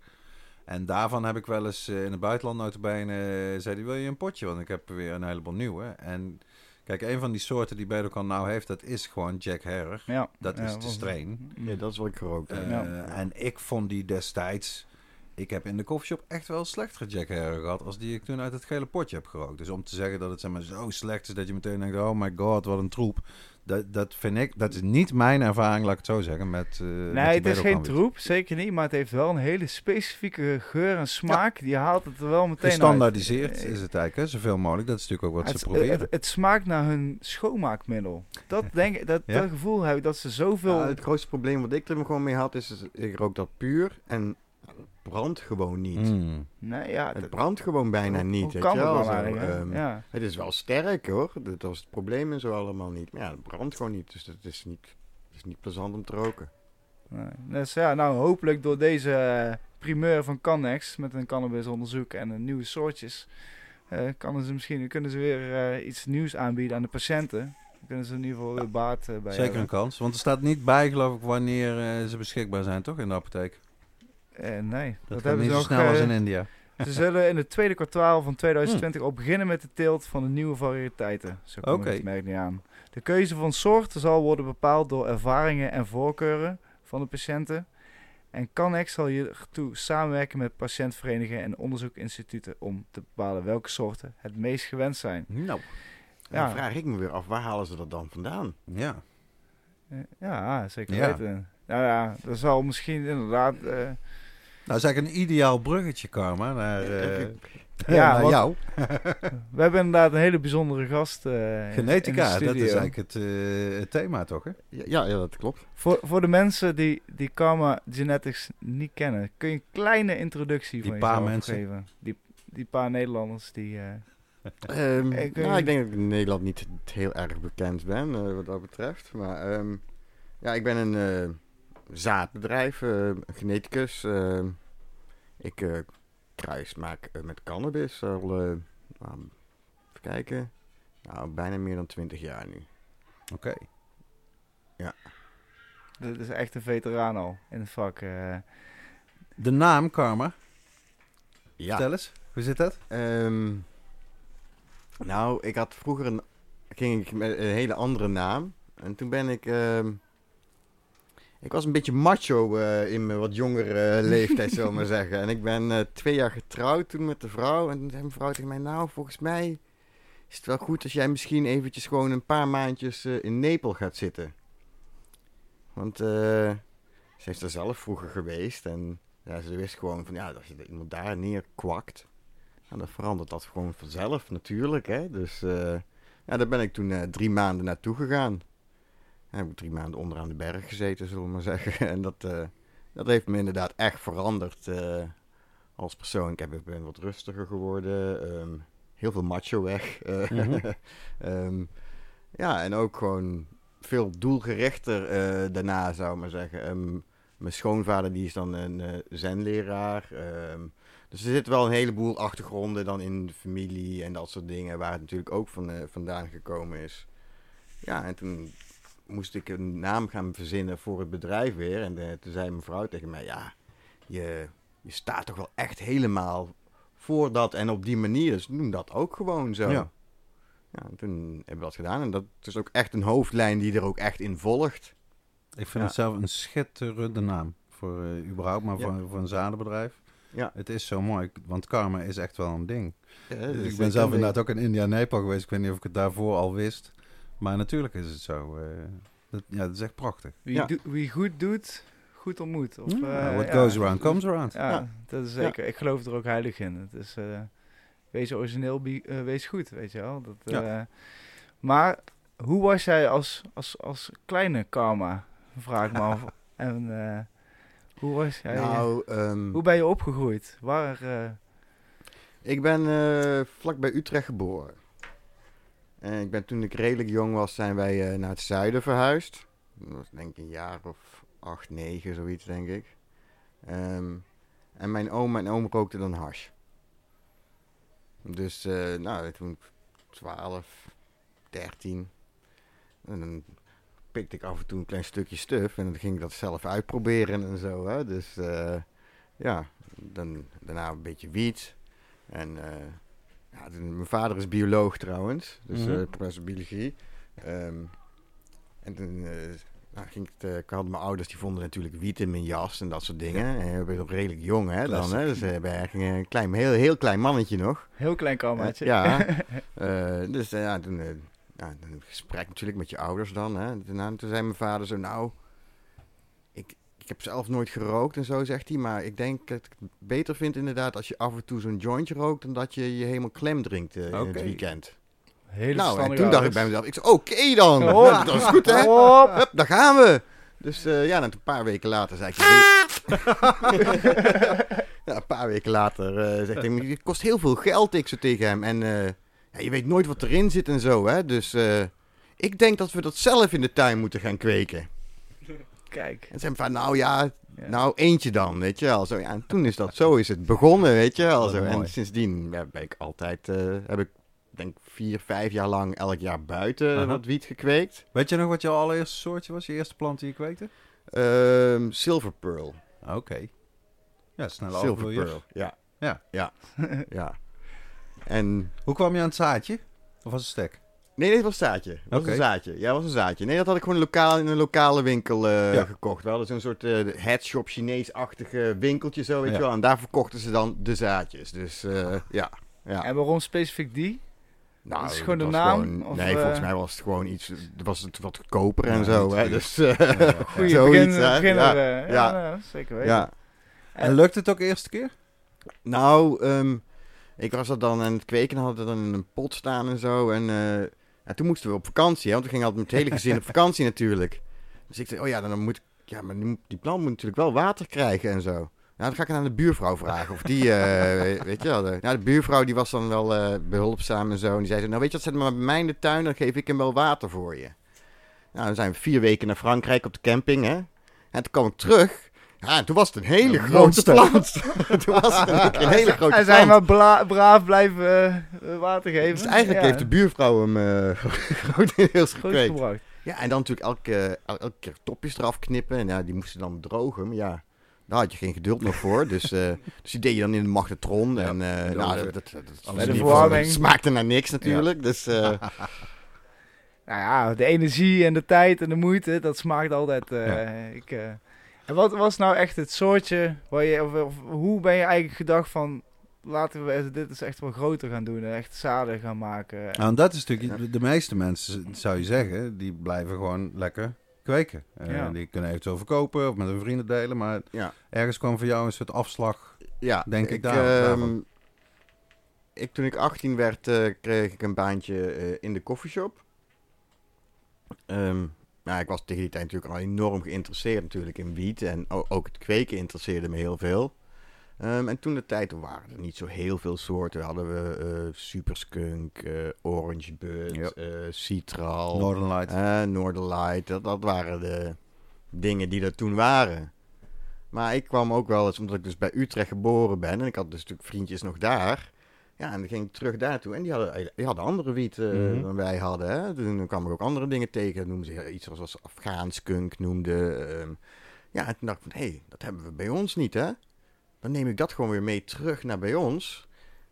B: En daarvan heb ik wel eens eh, in het buitenland notabene... zei hij, wil je een potje? Want ik heb weer een heleboel nieuwe. En kijk, een van die soorten die Bedokan nou heeft, dat is gewoon Jack Herrer.
C: ja,
B: Dat
C: ja,
B: is de strain.
D: ja, dat is wat ik gerookt.
B: Eh,
C: Ja.
B: En ik vond die destijds... Ik heb in de koffieshop echt wel slechtere Jack Herrer gehad... als die ik toen uit het gele potje heb gerookt. Dus om te zeggen dat het zeg maar, zo slecht is... dat je meteen denkt, oh my god, wat een troep. Dat, dat vind ik... Dat is niet mijn ervaring, laat ik het zo zeggen, met eh, met die
C: Nee, het is geen troep, zeker niet. Maar het heeft wel een hele specifieke geur en smaak. Die haalt het er wel meteen uit.
B: Gestandaardiseerd
C: Eh,
B: is het eigenlijk, hè? zoveel mogelijk. Dat is natuurlijk ook wat
C: het,
B: ze proberen.
C: Het, het smaakt naar hun schoonmaakmiddel. Dat, denk, ik- dat,
B: Ja?
C: dat gevoel heb ik dat ze zoveel...
D: Ja, het grootste probleem wat ik er gewoon mee had, is, is ik rook dat puur. En brandt gewoon niet.
B: Mm.
C: Nee, ja.
D: Het
C: dat-
D: brandt gewoon bijna
C: hoe-
D: niet.
C: Hoe kan dat
D: wel, zo, ehm,
C: ja.
D: Het is wel sterk hoor, dat was het probleem en zo allemaal niet. Maar ja, het brandt gewoon niet, dus het is niet, het is niet plezant om te roken.
C: Nee. Dus ja, nou hopelijk door deze eh, primeur van Cannex met een cannabisonderzoek en een nieuwe soortjes, eh, kunnen ze misschien kunnen ze weer eh, iets nieuws aanbieden aan de patiënten. Dan kunnen ze in ieder geval weer baat bij
B: Zeker een kans. Want er staat niet bij, geloof ik, wanneer ze beschikbaar zijn, toch? In de apotheek.
C: Eh, nee,
B: Dat,
C: dat, hebben
B: niet
C: ze
B: zo snel als
C: eh,
B: in India.
C: ze zullen in het tweede kwartaal van 2020
B: Hmm.
C: al beginnen met de teelt van de nieuwe variëteiten. Zo komt het merk niet aan. De keuze van soorten zal worden bepaald door ervaringen en voorkeuren van de patiënten. En Cannex zal hiertoe samenwerken met patiëntverenigingen en onderzoekinstituten om te bepalen welke soorten het meest gewenst zijn.
B: Nou,
C: Ja.
D: dan vraag ik me weer af, waar halen ze dat dan vandaan?
B: ja.
C: Eh, ja, zeker
B: Ja.
C: weten. Nou ja, dat zal misschien inderdaad...
B: Nou, is eigenlijk een ideaal bruggetje, Karma, naar, eh,
C: Ja,
B: naar
C: want-
B: jou.
C: we hebben inderdaad een hele bijzondere gast eh, in
B: Genetica,
C: de
B: dat is eigenlijk het, eh, het thema, toch? Hè?
D: Ja, ja, ja, dat klopt.
C: Voor, voor de mensen die, die Karma Genetics niet kennen, kun je een kleine introductie
B: Die
C: van
B: paar
C: jezelf
B: mensen.
C: geven? Die, die paar Nederlanders die... eh,
D: Ehm,
C: Ik
D: nou, ik denk dat ik in Nederland niet heel erg bekend ben, eh, wat dat betreft. Maar ehm, ja, ik ben een eh, zaadbedrijf, eh, een geneticus. ehm. Ik eh, kruis maak eh, met cannabis al, eh, nou, even kijken, nou, bijna meer dan 20 jaar nu.
B: Oké.
C: dat is echt een veteraan al in het vak. eh.
B: De naam, Karma.
D: Ja.
B: Vertel eens, hoe zit dat?
D: Ehm, nou, ik had vroeger een, ging ik met een hele andere naam. En toen ben ik... ehm, ik was een beetje macho eh, in mijn wat jongere eh, leeftijd, zullen we maar zeggen. En ik ben eh, twee jaar getrouwd toen met de vrouw. En toen zei mijn vrouw tegen mij... Nou, volgens mij is het wel goed als jij misschien eventjes gewoon een paar maandjes in Nepal gaat zitten. Want ze is er zelf vroeger geweest. En ja, ze wist gewoon van... Ja, als je iemand daar neerkwakt... En dan verandert dat gewoon vanzelf natuurlijk. Hè? Dus ja, daar ben ik toen drie maanden naartoe gegaan. Heb ik drie maanden onderaan de berg gezeten, zullen we maar zeggen. En dat, eh, dat heeft me inderdaad echt veranderd eh, als persoon. Ik, heb, ik ben wat rustiger geworden. ehm, heel veel macho weg. eh,
B: Mhm.
D: ehm, ja, en ook gewoon veel doelgerichter daarna, zou ik maar zeggen. Ehm, mijn schoonvader die is dan een zenleraar. dus er zit wel een heleboel achtergronden dan in de familie en dat soort dingen, waar het natuurlijk ook van, vandaan gekomen is. Ja, en toen moest ik een naam gaan verzinnen voor het bedrijf weer. En eh, toen zei mijn vrouw tegen mij, ja, je, je staat toch wel echt helemaal voor dat en op die manier. Dus noem dat ook gewoon zo.
B: Ja.
D: Ja, en toen hebben we dat gedaan. En dat is ook echt een hoofdlijn die er ook echt in volgt.
B: Ik vind
D: Ja.
B: het zelf een schitterende naam. Voor eh, überhaupt, maar
D: Ja.
B: voor, voor een zadenbedrijf.
D: Ja.
B: Het is zo mooi, want karma is echt wel een ding.
D: Ja,
B: Dus ik ben zelf inderdaad ook in India Nepal geweest. Ik weet niet of ik het daarvoor al wist. Maar natuurlijk is het zo. eh, dat, ja, dat is echt prachtig.
C: wie,
D: Ja.
C: doe- wie goed doet, goed ontmoet. Of,
B: Ja,
C: eh,
B: what
C: ja.
B: goes around comes around.
C: Ja,
D: Ja.
C: dat is zeker. Ik geloof er ook heilig in. Het is, eh, wees origineel, wees goed, weet je wel. Dat,
B: Ja.
C: eh, maar hoe was jij als, als, als kleine karma, vraag ik me af. En eh, hoe was jij,
D: Nou, ehm,
C: hoe ben je opgegroeid? Waar, eh,
D: Ik ben eh vlak bij Utrecht geboren. En ik ben toen ik redelijk jong was, zijn wij eh, naar het zuiden verhuisd. Dat was denk ik een jaar of acht, negen, zoiets denk ik. Ehm, en mijn oom en oom rookten dan hash. Dus, eh, nou, toen 12, 13. En dan pikte ik af en toe een klein stukje stuf. En dan ging ik dat zelf uitproberen en zo. Hè? Dus, eh, ja, dan, daarna een beetje wiet. En eh, ja, mijn vader is bioloog trouwens, dus
B: Mhm.
D: eh, professor biologie. Ehm, en toen nou, ging het, eh, ik had mijn ouders, die vonden natuurlijk wiet in mijn jas en dat soort dingen. En ik ben nog redelijk jong hè, dan, hè, dus eh, ben eigenlijk een klein, heel, heel klein mannetje nog.
C: heel klein karmaatje.
D: Ja, dus ja, toen, ja, dan een gesprek natuurlijk met je ouders dan. Hè. Daarna, toen zei mijn vader zo, nou, ik heb zelf nooit gerookt en zo, zegt hij. Maar ik denk dat ik het beter vind inderdaad als je af en toe zo'n jointje rookt... dan dat je je helemaal klem drinkt eh, in het weekend.
C: Hele
D: nou, en toen dacht ik bij mezelf, ik zei, oké dan. Ja, dat is goed hè. Hup, daar gaan we. Dus eh, ja, een paar weken later zei ik... paar weken later eh zegt hij, het kost heel veel geld, ik zo tegen hem. En eh, ja, je weet nooit wat erin zit en zo, hè. Dus eh, ik denk dat we dat zelf in de tuin moeten gaan kweken.
C: Kijk.
D: En zei van, nou ja,
C: Ja.
D: nou eentje dan, weet je wel. Zo, ja, en toen is dat zo, is het begonnen, weet je wel. Zo. En sindsdien ja, ben ik altijd, eh, heb ik denk vier, vijf jaar lang elk jaar buiten
B: Aha.
D: wat wiet gekweekt.
B: Weet je nog wat jouw allereerste soortje was? Je eerste plant die je kweekte?
D: Ehm, Silver Pearl.
B: Oké. Ja, snel
D: Silver. Pearl, ja.
B: Ja.
D: Ja. ja. En,
B: Hoe kwam je aan het zaadje? Of was het stek?
D: Nee, dit was zaadje. Dat was een zaadje. Ja, was een zaadje. Nee, dat had ik gewoon lokaal, in een lokale winkel eh,
B: Ja.
D: gekocht. We hadden zo'n soort eh headshop Chinees-achtige winkeltje zo, weet
B: Ja.
D: je wel. En daar verkochten ze dan de zaadjes. Dus, eh, ja. ja.
C: En waarom specifiek die?
D: Nou,
C: Dat is
D: het
C: gewoon de naam,
D: gewoon-
C: of,
D: nee, volgens mij was het gewoon iets. Was het wat goedkoper en
B: Ja,
D: zo. Hè? Dus, eh,
C: Goeie
D: zoiets,
C: begin,
D: hè?
C: beginner.
D: Ja,
C: ja,
D: ja.
C: nou, zeker weten.
D: ja.
B: En lukt het ook de eerste keer?
D: Nou, ehm, ik was dat dan aan het kweken en hadden dan in een pot staan en zo. En, eh, en toen moesten we op vakantie, hè, want we gingen altijd met het hele gezin op vakantie natuurlijk. Dus ik zei, oh ja, dan moet ik, ja, maar die, die plant moet natuurlijk wel water krijgen en zo. Nou, dan ga ik aan de buurvrouw vragen of die, eh, weet je wel. De, nou, de buurvrouw die was dan wel eh, behulpzaam en zo. En die zei, zo, nou weet je wat, zet maar bij mij in de tuin, dan geef ik hem wel water voor je. Nou, dan zijn we vier weken naar Frankrijk op de camping, hè. En toen kwam ik terug. Ja, en toen was het een hele
B: Een
D: grote plant. toen was het een, een hele grote
C: Hij zijn maar bla- braaf blijven eh, water geven.
D: Dus eigenlijk
C: Ja,
D: heeft de buurvrouw hem eh grotendeels gekweekt. Ja, en dan natuurlijk elke, el- elke keer topjes eraf knippen. En ja, die moesten dan drogen. Maar ja, daar had je geen geduld nog voor. Dus, eh, dus die deed je dan in de magnetron.
B: Ja,
D: en nou, dat, dat, dat,
B: de.
D: Het smaakte naar niks natuurlijk. Dus
C: Nou ja, de energie en de tijd en de moeite, dat smaakt altijd. ik. En wat was nou echt het soortje, waar je, of, of hoe ben je eigenlijk gedacht van, laten we dit is echt wel groter gaan doen en echt zaden gaan maken.
B: Nou, en dat is natuurlijk, de- meeste mensen, zou je zeggen, die blijven gewoon lekker kweken. Eh,
C: Ja.
B: Die kunnen eventueel verkopen of met hun vrienden delen. Maar
D: ja.
B: ergens kwam voor jou een soort afslag.
D: ja,
B: Denk ik daar-
D: ehm, ik, toen ik 18 werd, eh, kreeg ik een baantje eh, in de koffieshop. Ehm nou, ik was tegen die tijd natuurlijk al enorm geïnteresseerd natuurlijk in wiet. En ook het kweken interesseerde me heel veel. Ehm, en toen de tijd waren er niet zo heel veel soorten. Hadden we eh Superskunk, eh Orange Bud,
B: Ja.
D: eh, Citral,
B: Northern Light.
D: eh Noorderlight. Dat, dat waren de dingen die er toen waren. Maar ik kwam ook wel eens, omdat ik dus bij Utrecht geboren ben. En ik had dus natuurlijk vriendjes nog daar. Ja, en dan ging ik terug daartoe. En die hadden, die hadden andere wiet eh,
B: Mhm.
D: dan wij hadden. Hè? Toen kwam ik ook andere dingen tegen. Noemden ze iets zoals Afghaans skunk noemde. ehm. ja, en toen dacht ik van, hé, hey, dat hebben we bij ons niet, hè? Dan neem ik dat gewoon weer mee terug naar bij ons.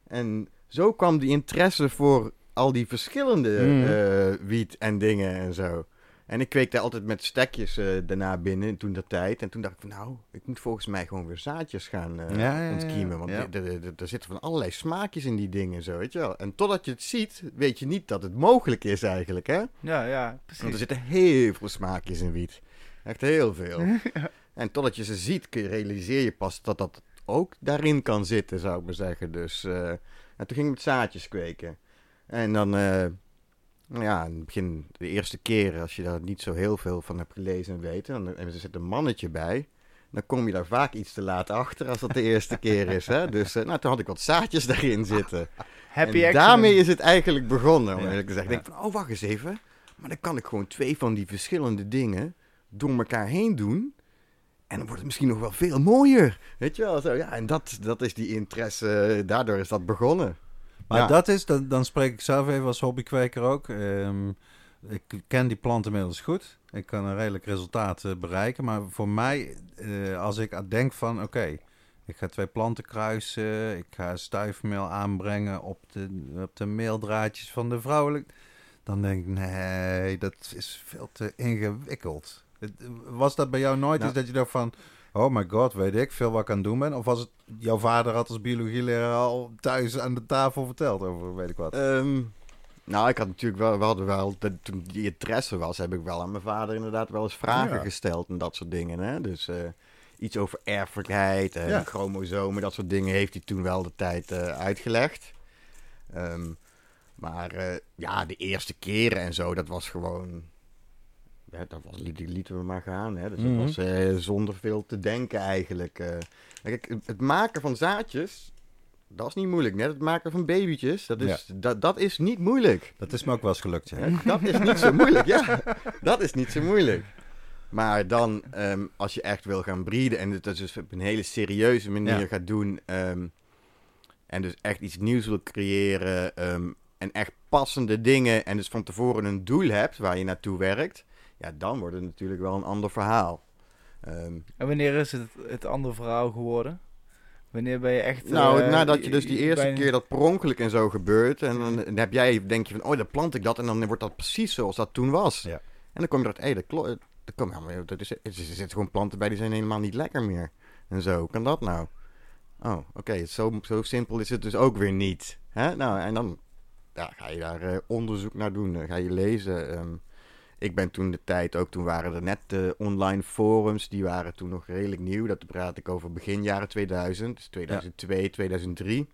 D: En zo kwam die interesse voor al die verschillende eh, wiet en dingen en zo. En ik kweekte altijd met stekjes eh, daarna binnen toen dat tijd. En toen dacht ik van nou, ik moet volgens mij gewoon weer zaadjes gaan
B: Ja, ja, ja,
D: ontkiemen. Want
B: ja.
D: er- er- er- er zitten van allerlei smaakjes in die dingen zo, weet je wel. En totdat je het ziet, weet je niet dat het mogelijk is eigenlijk, hè.
C: Ja, ja,
D: Want er
C: precies.
D: zitten heel veel smaakjes in wiet. Echt heel veel. En totdat je ze ziet, kun je realiseer je pas dat dat ook daarin kan zitten, zou ik maar zeggen. Dus eh, en toen ging ik met zaadjes kweken. En dan, ja, in het begin, de eerste keer, als je daar niet zo heel veel van hebt gelezen en weten, dan, en er zit een mannetje bij, dan kom je daar vaak iets te laat achter als dat de eerste keer is. Hè? Dus eh, nou, toen had ik wat zaadjes daarin zitten.
C: Happy
D: en daarmee is het eigenlijk begonnen, om eerlijk gezegd. Ik
B: Ja.
D: denk van, oh, wacht eens even. Maar dan kan ik gewoon twee van die verschillende dingen door elkaar heen doen. En dan wordt het misschien nog wel veel mooier. Weet je wel? Zo, ja, en dat, dat is die interesse. Daardoor is dat begonnen.
B: Maar
D: Ja.
B: dat is, dan, dan spreek ik zelf even als hobbykweker ook. Ehm, ik ken die plant inmiddels goed. Ik kan een redelijk resultaat eh, bereiken. Maar voor mij, eh, als ik aan denk van oké, ik ga twee planten kruisen. Ik ga stuifmeel aanbrengen op de, op de meeldraadjes van de vrouwelijk. Dan denk ik, nee, dat is veel te ingewikkeld. Was dat bij jou nooit
D: Nou.
B: iets dat je dacht van... Oh my god, weet ik veel wat ik aan het doen ben? Of was het jouw vader had als biologieleraar al thuis aan de tafel verteld over weet ik wat?
D: Ehm, nou, ik had natuurlijk wel, we hadden wel, toen die interesse was, heb ik wel aan mijn vader inderdaad wel eens vragen
B: Ja.
D: gesteld en dat soort dingen. Hè? Dus eh, iets over erfelijkheid en
B: Ja.
D: chromosomen, dat soort dingen heeft hij toen wel de tijd eh, uitgelegd. Ehm, maar eh, ja, de eerste keren en zo, dat was gewoon ja, dat was, liet, lieten we maar gaan. Hè. Dus
B: Mhm.
D: dat was eh, zonder veel te denken eigenlijk. eh. Kijk, het, maken van zaadjes, dat is niet moeilijk. Net het maken van babytjes, dat is, dat, dat is niet moeilijk.
B: Dat is me ook wel eens gelukt, ja.
D: Hè, Dat is niet zo moeilijk, ja. Dat is niet zo moeilijk. Maar dan, ehm, als je echt wil gaan breeden en het dus op een hele serieuze manier
B: Ja.
D: gaat doen... ehm, en dus echt iets nieuws wil creëren ehm, en echt passende dingen... en dus van tevoren een doel hebt waar je naartoe werkt... ja, dan wordt het natuurlijk wel een ander verhaal. Ehm,
C: En wanneer is het het andere verhaal geworden? Wanneer ben je echt...
D: nou,
C: eh,
D: nadat je dus die eerste keer dat per ongeluk en zo gebeurt... en dan, heb jij, denk je van, oh, dan plant ik dat... en dan wordt dat precies zoals dat toen was.
B: Ja.
D: En dan kom je erachter, hé, dat klopt. Dat dat is, er zitten gewoon planten bij die zijn helemaal niet lekker meer. En zo, hoe kan dat nou? Oh, oké, zo, zo simpel is het dus ook weer niet. Hè? Nou, en dan ja, ga je daar eh, onderzoek naar doen, dan ga je lezen. ehm. Ik ben toen de tijd ook, toen waren er net de online forums, die waren toen nog redelijk nieuw. Dat praat ik over begin jaren 2000, dus 2002, 2003.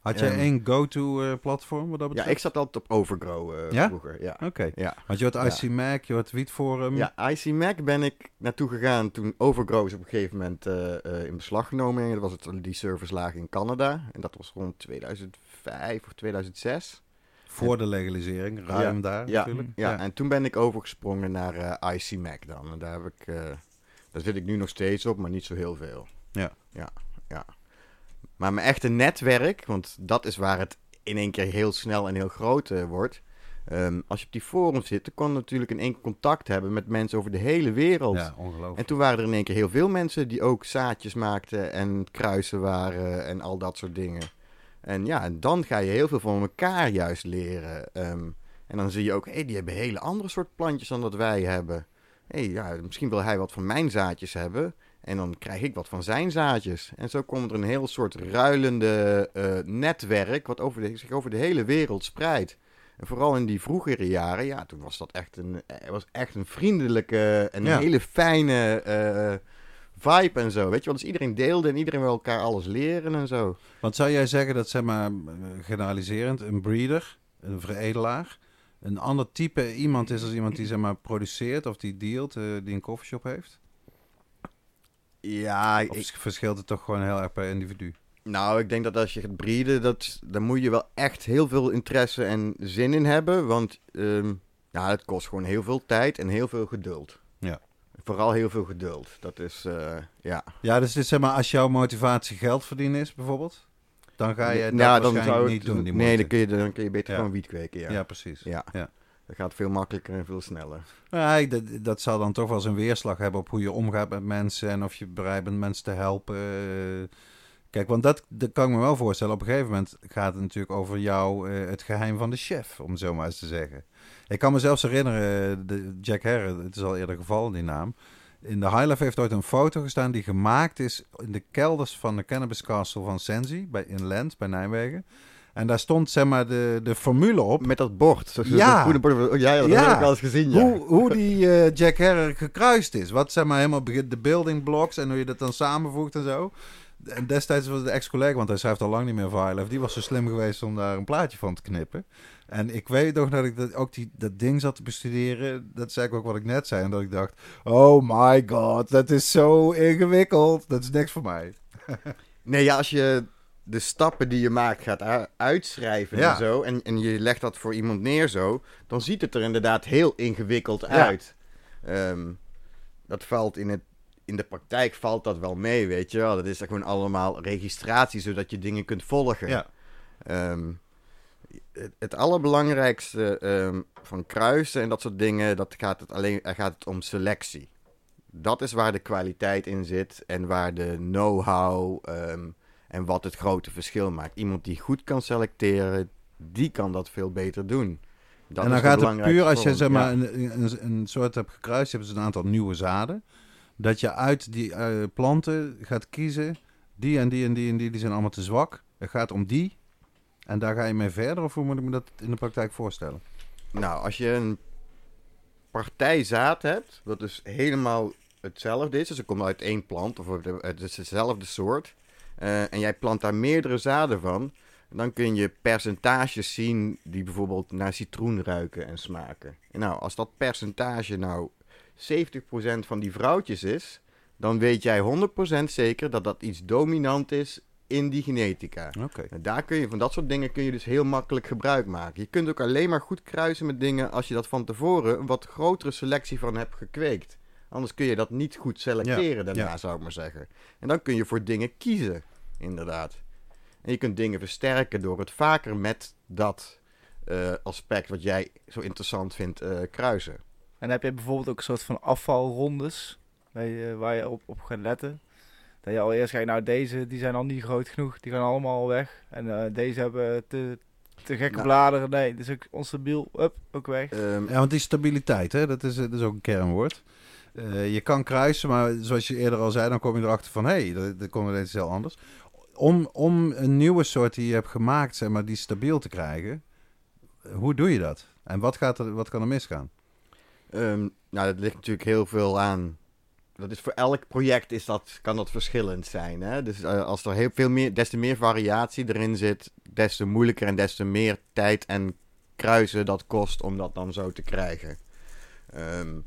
B: Had jij
D: Ehm,
B: één go-to eh, platform wat dat
D: Ja,
B: betreft?
D: ik zat altijd op Overgrow eh,
B: Ja?
D: vroeger. Ja.
B: Oké.
D: Ja.
B: Want je had IC Mac, je had Tweet Forum.
D: Ja, IC Mac ben ik naartoe gegaan toen Overgrow is op een gegeven moment eh, eh, in beslag genomen. En dat was het, die service lagen in Canada. En dat was rond 2005 of 2006.
B: Voor de legalisering, ruim daar
D: Ja,
B: natuurlijk.
D: ja, en toen ben ik overgesprongen naar eh, IC Mac dan. En daar heb ik, eh, daar zit ik nu nog steeds op, maar niet zo heel veel.
B: Ja.
D: Ja, ja. Maar mijn echte netwerk, want dat is waar het in één keer heel snel en heel groot eh, wordt. Ehm, als je op die forum zit, dan kon je natuurlijk in één keer contact hebben met mensen over de hele wereld.
B: Ja, ongelooflijk.
D: En toen waren er in één keer heel veel mensen die ook zaadjes maakten en kruisen waren en al dat soort dingen. En ja, en dan ga je heel veel van elkaar juist leren. Ehm, en dan zie je ook, hé, die hebben hele andere soort plantjes dan dat wij hebben. Hé, ja, misschien wil hij wat van mijn zaadjes hebben. En dan krijg ik wat van zijn zaadjes. En zo komt er een heel soort ruilende eh, netwerk, wat over de, zich over de hele wereld spreidt. En vooral in die vroegere jaren, ja, toen was dat echt een, eh, was echt een vriendelijke en
B: Ja.
D: een hele fijne eh, vibe en zo. Weet je wel, dus iedereen deelde en iedereen wil elkaar alles leren en zo.
B: Want zou jij zeggen dat, zeg maar, generaliserend, een breeder, een veredelaar, een ander type iemand is als iemand die, zeg maar, produceert of die dealt, eh, die een koffieshop heeft?
D: Ja,
B: Of
D: ik,
B: verschilt het toch gewoon heel erg per individu?
D: nou, ik denk dat als je gaat breeden, dat, daar moet je wel echt heel veel interesse en zin in hebben. Want ehm, ja, het kost gewoon heel veel tijd en heel veel geduld.
B: Ja.
D: Vooral heel veel geduld. Dat is, eh, ja.
B: Ja, dus dit, zeg maar, als jouw motivatie geld verdienen is, bijvoorbeeld, dan ga je dat
D: Ja,
B: waarschijnlijk
D: zou
B: niet doen, die
D: Nee, dan kun je, dan kun je beter
B: Ja.
D: gewoon wiet kweken, ja.
B: Ja, precies.
D: Ja.
B: Ja.
D: Dat gaat veel makkelijker en veel sneller.
B: Ja, dat, dat zal dan toch wel zijn weerslag hebben op hoe je omgaat met mensen en of je bereid bent mensen te helpen. Kijk, want dat, dat kan ik me wel voorstellen. Op een gegeven moment gaat het natuurlijk over jou, eh, het geheim van de chef, om het zo maar eens te zeggen. Ik kan me zelfs herinneren, eh, de Jack Herre, het is al eerder gevallen die naam. In de High Life heeft ooit een foto gestaan die gemaakt is in de kelders van de Cannabis Castle van Sensi, bij, in Lent, bij Nijmegen. En daar stond zeg maar de, de formule op.
D: Met dat bord. Zo,
B: Ja.
D: dat bord. Oh, ja, dat
B: Ja.
D: heb ik al eens gezien, ja.
B: Hoe, hoe die eh, Jack Herrer gekruist is. Wat zeg maar helemaal begint de building blocks en hoe je dat dan samenvoegt en zo. En destijds was de ex-collega, want hij schrijft al lang niet meer voor High Life, die was zo slim geweest om daar een plaatje van te knippen. En ik weet nog dat ik dat, ook die, dat ding zat te bestuderen. Dat zei ik ook wat ik net zei. En dat ik dacht, oh my god, dat is zo ingewikkeld. Dat is niks voor mij.
D: Nee, ja, als je de stappen die je maakt gaat uitschrijven
B: Ja.
D: en zo, en, en je legt dat voor iemand neer zo, dan ziet het er inderdaad heel ingewikkeld
B: Ja.
D: uit. Ehm, dat valt in, het, in de praktijk valt dat wel mee, weet je wel. Dat is gewoon allemaal registratie, zodat je dingen kunt volgen.
B: Ja.
D: Ehm, het, allerbelangrijkste ehm, van kruisen en dat soort dingen, dat gaat het alleen er gaat het om selectie. Dat is waar de kwaliteit in zit en waar de know-how ehm, en wat het grote verschil maakt. Iemand die goed kan selecteren, die kan dat veel beter doen. Dat
B: en dan gaat het puur als je zeg maar,
D: Ja.
B: een, een, een soort hebt gekruist, hebben ze een aantal nieuwe zaden. Dat je uit die eh, planten gaat kiezen, die en die en die en die, die zijn allemaal te zwak. Het gaat om die. En daar ga je mee verder, of hoe moet ik me dat in de praktijk voorstellen?
D: Nou, als je een partij zaad hebt, wat dus helemaal hetzelfde is, dus het komt uit één plant, of het is dezelfde soort, eh, en jij plant daar meerdere zaden van, dan kun je percentages zien die bijvoorbeeld naar citroen ruiken en smaken. En nou, als dat percentage nou 70% van die vrouwtjes is, dan weet jij 100% zeker dat dat iets dominant is in die genetica.
B: Oké.
D: En daar kun je, van dat soort dingen kun je dus heel makkelijk gebruik maken. Je kunt ook alleen maar goed kruisen met dingen als je dat van tevoren een wat grotere selectie van hebt gekweekt. Anders kun je dat niet goed selecteren daarna,
B: ja.
D: zou ik maar zeggen. En dan kun je voor dingen kiezen, inderdaad. En je kunt dingen versterken door het vaker met dat eh, aspect wat jij zo interessant vindt eh, kruisen.
C: En heb je bijvoorbeeld ook een soort van afvalrondes waar je, waar je op, op gaat letten. Dat je al eerst kijkt, nou deze die zijn al niet groot genoeg, die gaan allemaal al weg. En eh, deze hebben te, te gekke
D: Nou.
C: bladeren, nee, dus ook onstabiel, up, ook weg.
D: Ehm,
B: Ja, want die stabiliteit, hè, dat, is, dat is ook een kernwoord. Eh, je kan kruisen, maar zoals je eerder al zei, dan kom je erachter van... hé, hey, dat, dat komt ineens heel anders. Om, om een nieuwe soort die je hebt gemaakt, zeg maar, die stabiel te krijgen... eh, hoe doe je dat? En wat, gaat er, wat kan er misgaan?
D: Ehm, nou, dat ligt natuurlijk heel veel aan. Dat is voor elk project is dat, kan dat verschillend zijn. Hè? Dus eh, als er heel veel meer, des te meer variatie erin zit, des te moeilijker en des te meer tijd en kruisen dat kost om dat dan zo te krijgen. Ehm,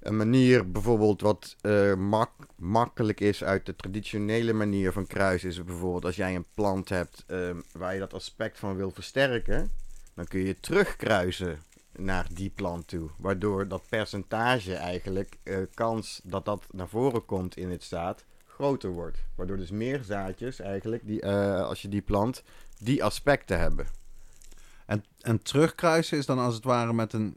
D: een manier bijvoorbeeld wat eh, mak- makkelijk is uit de traditionele manier van kruisen is bijvoorbeeld als jij een plant hebt ehm, waar je dat aspect van wil versterken, dan kun je terugkruisen naar die plant toe. Waardoor dat percentage eigenlijk, eh, kans dat dat naar voren komt in het staat, groter wordt. Waardoor dus meer zaadjes eigenlijk, die, eh, als je die plant, die aspecten hebben.
B: En, en terugkruisen is dan als het ware met een,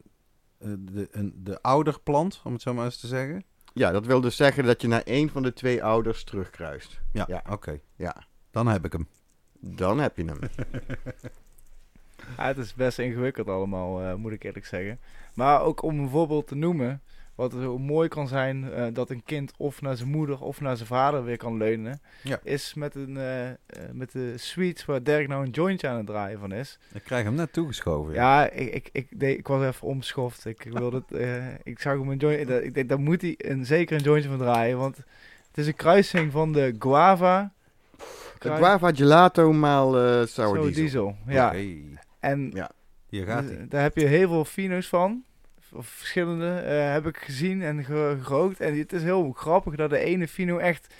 B: eh, de, een, de ouderplant, om het zo maar eens te zeggen?
D: Ja, dat wil dus zeggen dat je naar één van de twee ouders terugkruist.
B: Ja,
D: Ja.
B: oké.
D: Ja,
B: Dan heb ik hem.
D: dan heb je hem.
C: Ja, het is best ingewikkeld allemaal, eh, moet ik eerlijk zeggen. Maar ook om een voorbeeld te noemen, wat zo mooi kan zijn eh, dat een kind of naar zijn moeder of naar zijn vader weer kan leunen,
B: Ja.
C: is met, een, eh, met de suites waar Dirk nou een jointje aan het draaien van is.
B: Ik krijg hem net toegeschoven.
C: Ja, ik, ik, ik, deed, ik was even omschoft. Ik, wilde het, ik zag hem een joint. dat- Ik denk, daar moet hij een, zeker een jointje van draaien. Want het is een kruising van de guava.
D: De guava gelato maal eh sour
C: Zo,
D: diesel.
C: Ja. En
D: Ja.
B: Hier gaat
C: daar heb je heel veel fino's van. Of verschillende eh, heb ik gezien en ge- gerookt. En het is heel grappig dat de ene fino echt...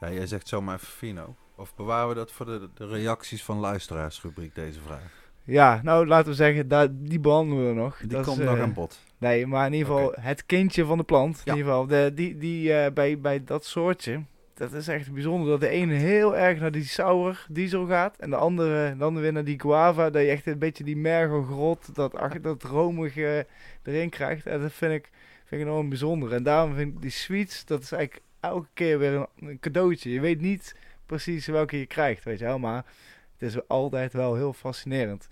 B: Ja, jij zegt zomaar even Fino. Of bewaren we dat voor de, de reacties van luisteraarsrubriek, deze vraag?
C: Ja, nou laten we zeggen, daar, die behandelen we nog.
B: Die
C: Dat
B: komt
C: eh,
B: nog aan bod.
C: Nee, maar in ieder geval het kindje van de plant.
B: Ja.
C: In ieder geval, de, die, die eh, bij, bij dat soortje, dat is echt bijzonder. Dat de ene heel erg naar die sour diesel gaat. En de andere dan weer naar die guava. Dat je echt een beetje die mergo grot, dat, dat romige erin krijgt. En dat vind ik, vind ik enorm bijzonder. En daarom vind ik die sweets, dat is eigenlijk elke keer weer een, een cadeautje. Je weet niet precies welke je krijgt, weet je wel. Maar het is altijd wel heel fascinerend.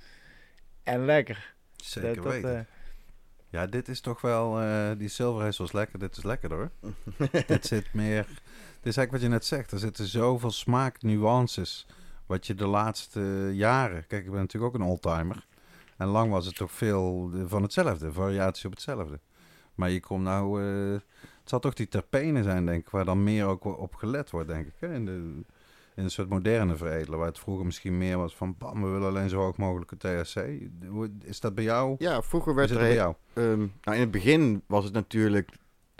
C: En lekker.
B: Zeker
C: Dat- dat,
B: weten.
C: eh,
B: Ja, dit is toch wel... eh, die Silver Haze was lekker. Dit is lekker hoor. dit zit meer... Is eigenlijk wat je net zegt. Er zitten zoveel smaaknuances. Wat je de laatste jaren... Kijk, ik ben natuurlijk ook een oldtimer. En lang was het toch veel van hetzelfde. Variatie op hetzelfde. Maar je komt nou... eh, het zal toch die terpenen zijn, denk ik. Waar dan meer ook op gelet wordt, denk ik. Hè? In, de, in een soort moderne veredelen. Waar het vroeger misschien meer was van... Bam, we willen alleen zo hoog mogelijke THC. Is dat bij jou?
D: Ja, vroeger werd er...
B: het bij jou?
D: ehm, nou, in het begin was het natuurlijk...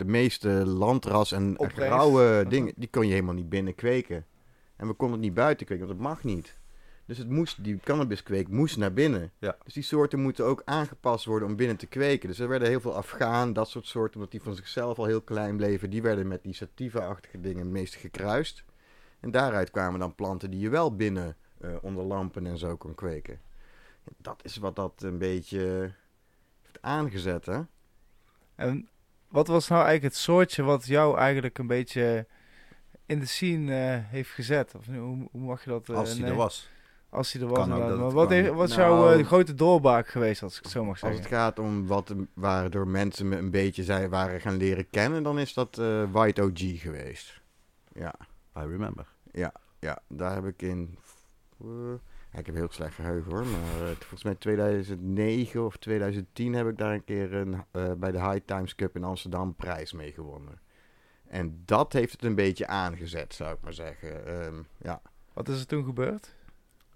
D: De meeste landras en
C: Op reis.
D: grauwe dingen, die kon je helemaal niet binnen kweken. En we konden het niet buiten kweken, want dat mag niet. Dus het moest, die cannabiskweek moest naar binnen.
B: Ja.
D: Dus die soorten moeten ook aangepast worden om binnen te kweken. Dus er werden heel veel Afghaan, dat soort soorten, omdat die van zichzelf al heel klein bleven. Die werden met die sativa-achtige dingen het meest gekruist. En daaruit kwamen dan planten die je wel binnen eh, onder lampen en zo kon kweken. Dat is wat dat een beetje heeft aangezet, hè?
C: En wat was nou eigenlijk het soortje wat jou eigenlijk een beetje in de scene eh, heeft gezet? Of hoe, hoe mag je dat... eh,
B: Als hij
C: nee,
B: er was.
C: Als hij er was.
B: Kan ook
C: inderdaad.
B: dat
C: Maar wat,
B: kan.
C: heeft- wat is
D: Nou,
C: jouw eh, grote doorbraak geweest, als ik het zo mag
D: Als
C: zeggen?
D: het gaat om wat waardoor mensen me een beetje zijn, waren gaan leren kennen, dan is dat eh, White OG geweest. Ja,
B: I remember.
D: ja, daar heb ik in. Ja, ik heb heel slecht geheugen hoor, maar eh, volgens mij 2009 of 2010 heb ik daar een keer een, eh, bij de High Times Cup in Amsterdam prijs mee gewonnen. En dat heeft het een beetje aangezet, zou ik maar zeggen. Ehm, ja.
C: Wat is er toen gebeurd?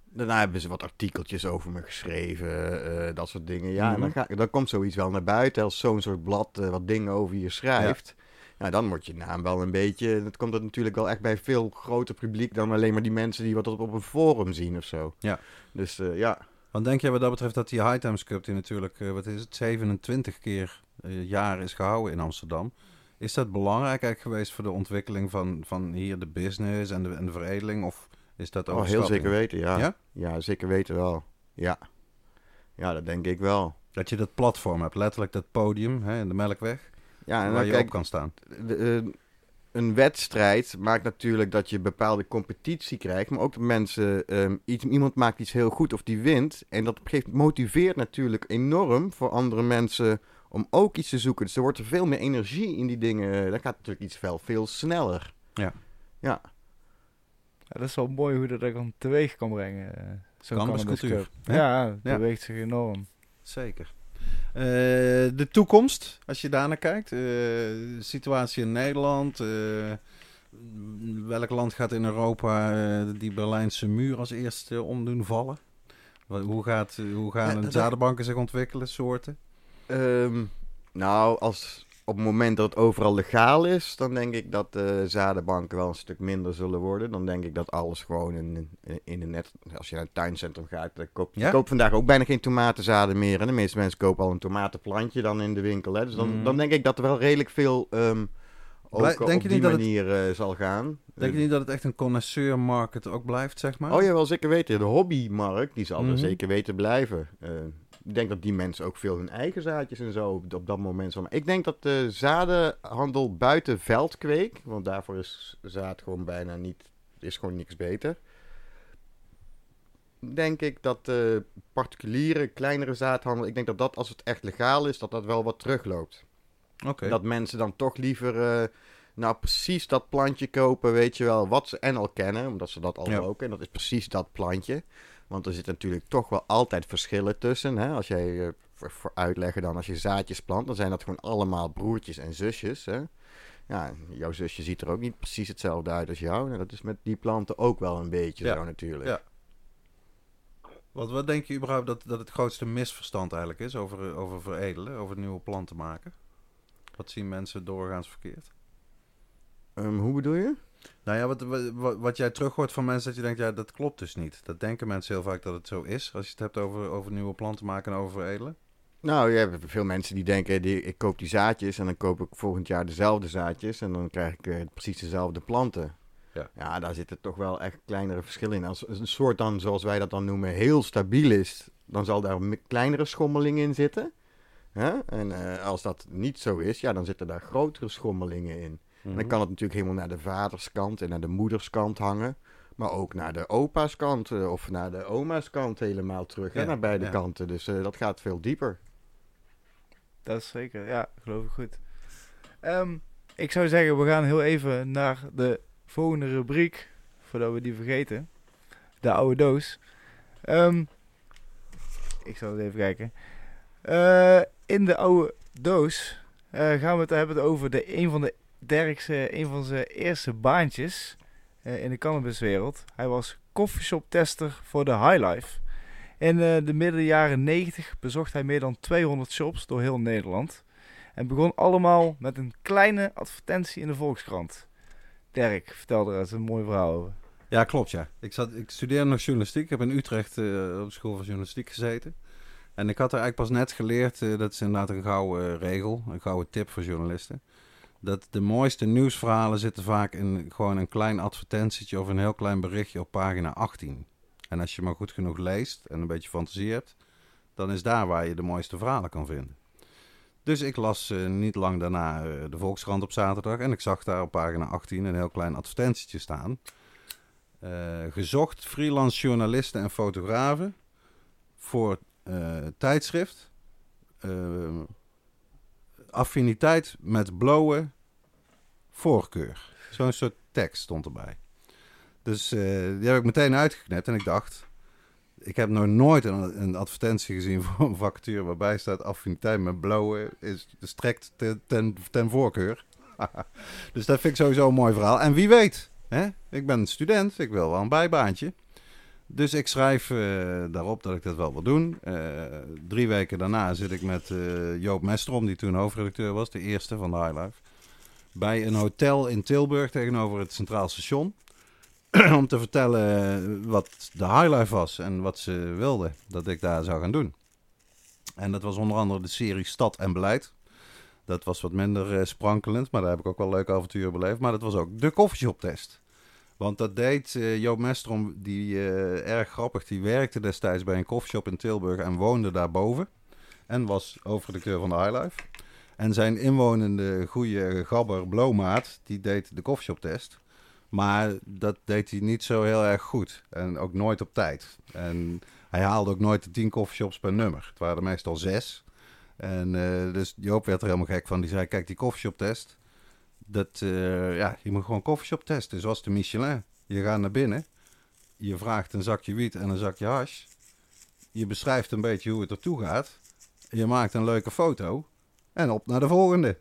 D: Daarna hebben ze wat artikeltjes over me geschreven, eh, dat soort dingen. Ja, en dan,
B: Mhm.
D: ga, dan komt zoiets wel naar buiten als zo'n soort blad wat dingen over je schrijft. Ja. Dan wordt je naam wel een beetje... Dat komt het natuurlijk wel echt bij veel groter publiek dan alleen maar die mensen die wat op, op een forum zien of zo.
B: Ja.
D: Dus eh, ja,
B: Want denk jij wat dat betreft dat die High Times Cup, die natuurlijk, eh, wat is het, 27 keer eh, jaar is gehouden in Amsterdam. Is dat belangrijk eigenlijk geweest voor de ontwikkeling van, van hier de business en de, en de veredeling? Of is dat
D: oh, heel
B: overschatting?
D: zeker weten, ja.
B: Ja?
D: ja. zeker weten wel. Ja. ja, dat denk ik wel.
B: Dat je dat platform hebt, letterlijk dat podium hè, in de Melkweg,
D: Ja, en
B: waar
D: dan
B: je
D: kijk,
B: op kan staan.
D: de, eh, een wedstrijd maakt natuurlijk dat je bepaalde competitie krijgt. Maar ook dat mensen, ehm, iets, iemand maakt iets heel goed of die wint. En dat geeft, motiveert natuurlijk enorm voor andere mensen om ook iets te zoeken. Dus er wordt er veel meer energie in die dingen. Dan gaat natuurlijk iets veel, veel sneller.
B: Ja.
D: Ja,
C: Ja, dat is wel mooi hoe dat dat dan teweeg kan brengen. eh, Zo'n
B: hè?
C: Ja, het
B: Ja.
C: beweegt zich enorm.
B: Zeker. Eh, de toekomst, als je daarnaar kijkt. eh, de situatie in Nederland. eh, welk land gaat in Europa die Berlijnse muur als eerste omdoen vallen? Hoe, gaat, hoe gaan
D: Ja,
B: de
D: dat-
B: zadenbanken zich ontwikkelen, soorten?
D: Ehm, nou, als op het moment dat het overal legaal is, dan denk ik dat de zadenbanken wel een stuk minder zullen worden. Dan denk ik dat alles gewoon in, in, de net. Als je naar het tuincentrum gaat, dan koop je
B: Ja?
D: koopt vandaag ook bijna geen tomatenzaden meer. En de meeste mensen kopen al een tomatenplantje dan in de winkel. Hè? Dus dan,
B: Mhm.
D: dan denk ik dat er wel redelijk veel ehm ook
B: Blij- denk
D: op
B: je
D: die
B: niet dat het-
D: manier eh, zal gaan.
B: Denk je niet dat het echt een connoisseur-market ook blijft, zeg maar?
D: Oh ja, wel zeker weten. De hobbymarkt, die zal
B: Mhm.
D: er zeker weten blijven. Eh, ik denk dat die mensen ook veel hun eigen zaadjes en zo op, op dat moment maken. Ik denk dat de zadenhandel buiten veldkweek, want daarvoor is zaad gewoon bijna niet, is gewoon niks beter. Denk ik dat de particuliere, kleinere zaadhandel, ik denk dat dat als het echt legaal is, dat dat wel wat terugloopt.
B: Oké.
D: Dat mensen dan toch liever eh, nou precies dat plantje kopen, weet je wel, wat ze en al kennen, omdat ze dat al
B: Ja.
D: roken. En dat is precies dat plantje. Want er zitten natuurlijk toch wel altijd verschillen tussen. Hè? Als jij, eh, voor, uitleggen dan, als je zaadjes plant, dan zijn dat gewoon allemaal broertjes en zusjes. Hè? Ja, jouw zusje ziet er ook niet precies hetzelfde uit als jou. Nou, dat is met die planten ook wel een beetje
B: Ja.
D: zo natuurlijk.
B: Ja. Wat, wat denk je überhaupt dat, dat het grootste misverstand eigenlijk is over, eh, over veredelen, over nieuwe planten maken? Wat zien mensen doorgaans verkeerd?
D: Ehm, hoe bedoel je?
B: Nou ja, wat, wat, wat jij terug hoort van mensen, dat je denkt, ja, dat klopt dus niet. Dat denken mensen heel vaak dat het zo is, als je het hebt over, over nieuwe planten maken en over veredelen.
D: Nou, je hebt veel mensen die denken, die, ik koop die zaadjes en dan koop ik volgend jaar dezelfde zaadjes en dan krijg ik weer precies dezelfde planten.
B: Ja.
D: ja, daar zitten toch wel echt kleinere verschillen in. Als een soort dan, zoals wij dat dan noemen, heel stabiel is, dan zal daar kleinere schommelingen in zitten. En eh, als dat niet zo is, ja, dan zitten daar grotere schommelingen in. En
B: Mhm.
D: dan kan het natuurlijk helemaal naar de vaderskant en naar de moederskant hangen. Maar ook naar de opa's kant eh, of naar de oma's kant helemaal terug. hè,
B: Ja,
D: naar beide
B: ja.
D: kanten. Dus eh, dat gaat veel dieper.
C: Dat is zeker, ja, geloof ik goed. Ehm, ik zou zeggen, we gaan heel even naar de volgende rubriek, voordat we die vergeten. De oude doos. Ehm, ik zal het even kijken. Eh, in de oude doos gaan we het hebben over de, een van de Derkse, een van zijn eerste baantjes eh, in de cannabiswereld. Hij was coffeeshop tester voor de Highlife. In eh, de midden jaren 90 bezocht hij meer dan 200 shops door heel Nederland. En begon allemaal met een kleine advertentie in de Volkskrant. Dirk, vertel er eens een mooi verhaal over.
B: Ja, klopt ja. Ik, zat, ik studeerde nog journalistiek. Ik heb in Utrecht eh, op school van journalistiek gezeten. En ik had er eigenlijk pas net geleerd, eh, dat is inderdaad een gouden eh, regel, een gouden tip voor journalisten. Dat de mooiste nieuwsverhalen zitten vaak in gewoon een klein advertentietje of een heel klein berichtje op pagina 18. En als je maar goed genoeg leest en een beetje fantasie hebt, dan is daar waar je de mooiste verhalen kan vinden. Dus ik las eh, niet lang daarna eh, de Volkskrant op zaterdag en ik zag daar op pagina 18 een heel klein advertentietje staan. Eh, gezocht freelance journalisten en fotografen voor tijdschrift. Affiniteit met blowen, voorkeur. Zo'n soort tekst stond erbij. Dus eh, die heb ik meteen uitgeknipt en ik dacht... Ik heb nog nooit een, een advertentie gezien voor een vacature waarbij staat affiniteit met blowen is strekt ten, ten, ten voorkeur. dus dat vind ik sowieso een mooi verhaal. En wie weet, hè? ik ben student, ik wil wel een bijbaantje. Dus ik schrijf eh, daarop dat ik dat wel wil doen. Eh, drie weken daarna zit ik met Joop Mestrom, die toen hoofdredacteur was, de eerste van de High Life. Bij een hotel in Tilburg tegenover het Centraal Station. om te vertellen wat de High Life was en wat ze wilden dat ik daar zou gaan doen. En dat was onder andere de serie Stad en Beleid. Dat was wat minder eh, sprankelend, maar daar heb ik ook wel leuke avonturen beleefd. Maar dat was ook de koffieshop test. Want dat deed eh, Joop Mestrom, die eh, erg grappig, die werkte destijds bij een koffieshop in Tilburg en woonde daarboven. En was hoofdredacteur van de Highlife. En zijn inwonende goede gabber Blomaat, die deed de koffieshop test. Maar dat deed hij niet zo heel erg goed. En ook nooit op tijd. En hij haalde ook nooit de tien koffieshops per nummer. Het waren er meestal zes. En eh, dus Joop werd er helemaal gek van. Die zei, kijk, die koffieshop test. Dat, eh, ja, je moet gewoon koffieshop testen. Zoals de Michelin. Je gaat naar binnen. Je vraagt een zakje wiet en een zakje hash. Je beschrijft een beetje hoe het ertoe gaat. Je maakt een leuke foto. En op naar de volgende.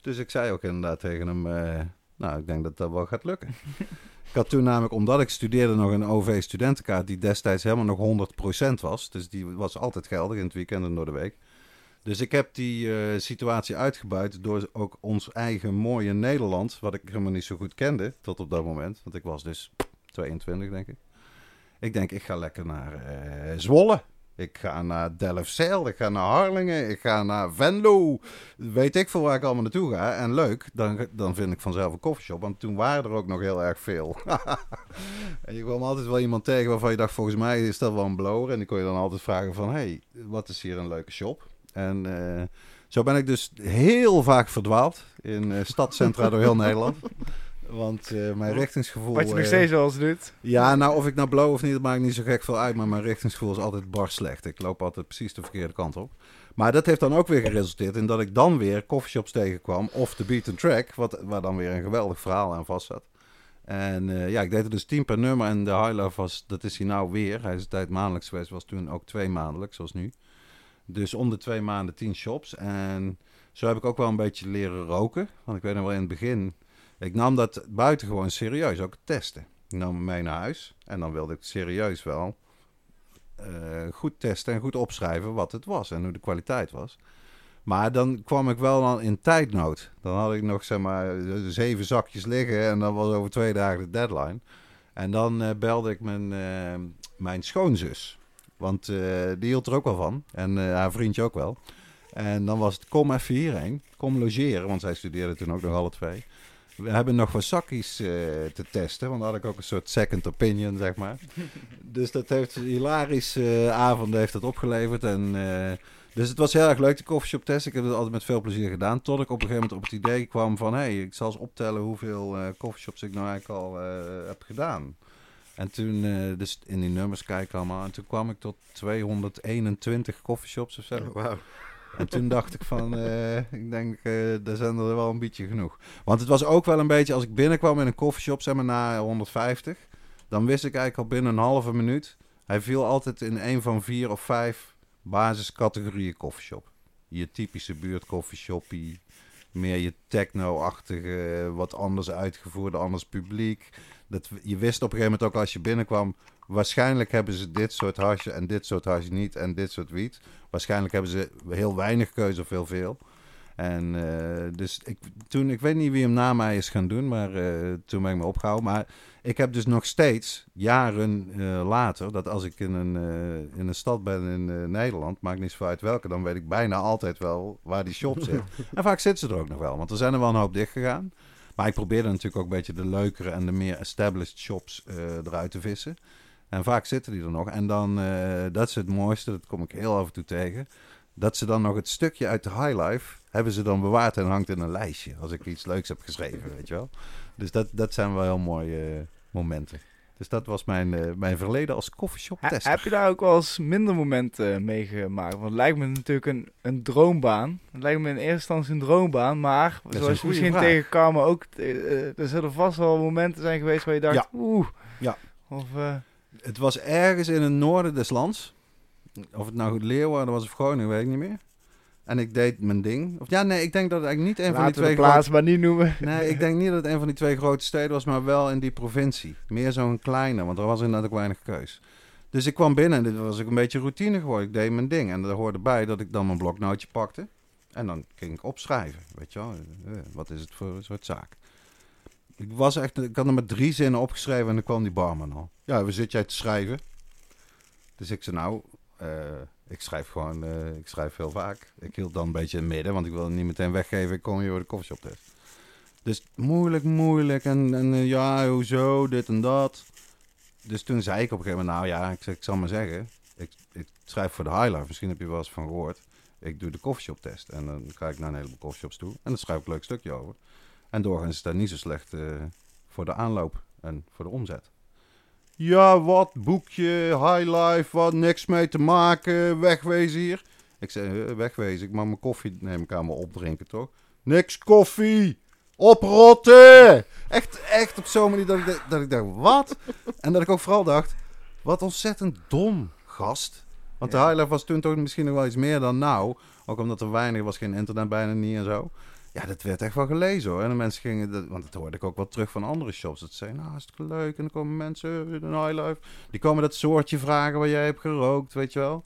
B: Dus ik zei ook inderdaad tegen hem... eh, nou, ik denk dat dat wel gaat lukken. ik had toen namelijk, omdat ik studeerde, nog een OV-studentenkaart... die destijds helemaal nog 100% was. Dus die was altijd geldig in het weekend en door de week. Dus ik heb die eh, situatie uitgebuit door ook ons eigen mooie Nederland, wat ik helemaal niet zo goed kende tot op dat moment. Want ik was dus 22, denk ik. Ik denk, ik ga lekker naar eh, Zwolle. Ik ga naar Delfzijl, ik ga naar Harlingen, ik ga naar Venlo. Weet ik veel waar ik allemaal naartoe ga. En leuk, dan, dan vind ik vanzelf een koffieshop. Want toen waren er ook nog heel erg veel. en je kwam altijd wel iemand tegen waarvan je dacht, volgens mij is dat wel een blower. En die kon je dan altijd vragen van, hey, wat is hier een leuke shop? En eh, zo ben ik dus heel vaak verdwaald in eh, stadcentra door heel Nederland. Want eh, mijn richtingsgevoel...
C: Wat je nog
B: eh,
C: steeds wel eens doet.
B: ja, nou of ik nou blow of niet, dat maakt niet zo gek veel uit. Maar mijn richtingsgevoel is altijd bar slecht. Ik loop altijd precies de verkeerde kant op. Maar dat heeft dan ook weer geresulteerd in dat ik dan weer coffeeshops tegenkwam. Of de Beat and Track, wat, waar dan weer een geweldig verhaal aan vast zat. En eh, ja, ik deed er dus 10 per nummer. En de High Love was, dat is hij nou weer. Hij is een tijd maandelijks geweest, was toen ook twee maandelijks, zoals nu. Dus om de twee maanden 10 shops. En zo heb ik ook wel een beetje leren roken. Want ik weet nog wel in het begin, ik nam dat buitengewoon serieus, ook testen. Ik nam hem mee naar huis en dan wilde ik serieus wel eh, goed testen en goed opschrijven wat het was en hoe de kwaliteit was. Maar dan kwam ik wel dan in tijdnood. Dan had ik nog zeg maar zeven zakjes liggen en dan was over twee dagen de deadline. En dan eh, belde ik mijn, eh, mijn schoonzus. Want die hield er ook wel van. En haar vriendje ook wel. En dan was het, kom even hierheen. Kom logeren, want zij studeerde toen ook nog alle twee. We hebben nog wat zakjes eh, te testen. Want dan had ik ook een soort second opinion, zeg maar. dus dat heeft een hilarische eh, avond heeft dat opgeleverd. En, eh, dus het was heel erg leuk, de koffieshop test. Ik heb het altijd met veel plezier gedaan. Tot ik op een gegeven moment op het idee kwam van... hé, hey, ik zal eens optellen hoeveel koffieshops ik nou eigenlijk al heb gedaan. En toen, dus in die nummers kijken allemaal. En toen kwam ik tot 221 koffieshops of zo.
D: Wauw.
B: En toen dacht ik van, eh, ik denk, eh daar zijn er wel een beetje genoeg. Want het was ook wel een beetje, als ik binnenkwam in een koffieshop, zeg maar na 150, dan wist ik eigenlijk al binnen een halve minuut. Hij viel altijd in een van vier of vijf basiscategorieën koffieshop. Je typische buurtkoffieshoppie, meer je techno-achtige, wat anders uitgevoerde, anders publiek. Dat, je wist op een gegeven moment ook als je binnenkwam, waarschijnlijk hebben ze dit soort hasje en dit soort hasje niet en dit soort wiet. Waarschijnlijk hebben ze heel weinig keuze of heel veel. En eh, dus ik, toen, ik weet niet wie hem na mij is gaan doen, maar eh, toen ben ik me opgehouden. Maar ik heb dus nog steeds, jaren eh, later, dat als ik in een, in een stad ben in Nederland, maakt niet zo uit welke, dan weet ik bijna altijd wel waar die shop zit. en vaak zitten ze er ook nog wel, want er zijn er wel een hoop dicht gegaan. Maar ik probeerde natuurlijk ook een beetje de leukere en de meer established shops eruit te vissen. En vaak zitten die er nog. En dan, eh, dat is het mooiste, dat kom ik heel af en toe tegen. Dat ze dan nog het stukje uit de High Life hebben ze dan bewaard en hangt in een lijstje. Als ik iets leuks heb geschreven, weet je wel. Dus dat, dat zijn wel heel mooie eh, momenten. Dus dat was mijn, eh, mijn verleden als coffeeshop
C: Ha-
B: tester.
C: heb je daar ook wel eens minder momenten meegemaakt? Want het lijkt me natuurlijk een, een droombaan. Het lijkt me in eerste instantie een droombaan, maar zoals je misschien
B: vraag.
C: tegenkwam ook, eh, eh, er zullen vast wel momenten zijn geweest waar je dacht,
B: Ja.
C: oeh.
B: Ja.
C: Of,
B: Het was ergens in het noorden des lands. Of het nou Leeuwarden was of Groningen, weet ik niet meer. En ik deed mijn ding. Of ja, nee, ik denk dat het eigenlijk niet een van die twee
C: plaats maar niet noemen.
B: Nee, ik denk niet dat het een van die twee grote steden was, maar wel in die provincie. Meer zo'n kleine, want er was inderdaad ook weinig keus. Dus ik kwam binnen en dit was ook een beetje routine geworden. Ik deed mijn ding. En er hoorde bij dat ik dan mijn bloknootje pakte. En dan ging ik opschrijven. Weet je wel, Eh, wat is het voor een soort zaak? Ik, was echt, ik had er maar drie zinnen opgeschreven en dan kwam die barman al. Ja, waar zit jij te schrijven? Dus ik zei nou, eh, ik schrijf gewoon, eh, ik schrijf heel vaak. Ik hield dan een beetje in het midden, want ik wilde niet meteen weggeven. Ik kom hier voor de koffieshop test. Dus moeilijk, moeilijk. En, en eh, ja, hoezo, dit en dat. Dus toen zei ik op een gegeven moment, nou ja, ik, ik zal maar zeggen. Ik, ik schrijf voor de Highlife, misschien heb je wel eens van gehoord. Ik doe de koffieshop test. En dan ga ik naar een heleboel koffieshops toe. En dan schrijf ik een leuk stukje over. En doorgaans is dat niet zo slecht voor de aanloop en voor de omzet. Ja, wat, boekje, highlife, wat, niks mee te maken, wegwezen hier. Ik zei, eh, wegwezen, ik mag mijn koffie, neem ik aan me opdrinken, toch? Niks koffie, oprotten! Echt, echt op zo'n manier dat ik, dacht- dat ik dacht, wat? En dat ik ook vooral dacht, wat ontzettend dom, gast. Want de
C: Ja.
B: highlife was toen toch misschien nog wel iets meer dan nou. Ook omdat er weinig was, geen internet bijna niet en zo. Ja, dat werd echt wel gelezen hoor. En de mensen gingen, dat, want dat hoorde ik ook wel terug van andere shops. Dat ze zeiden, nou, hartstikke leuk. En dan komen mensen in een highlife. Die komen dat soortje vragen waar jij hebt gerookt, weet je wel.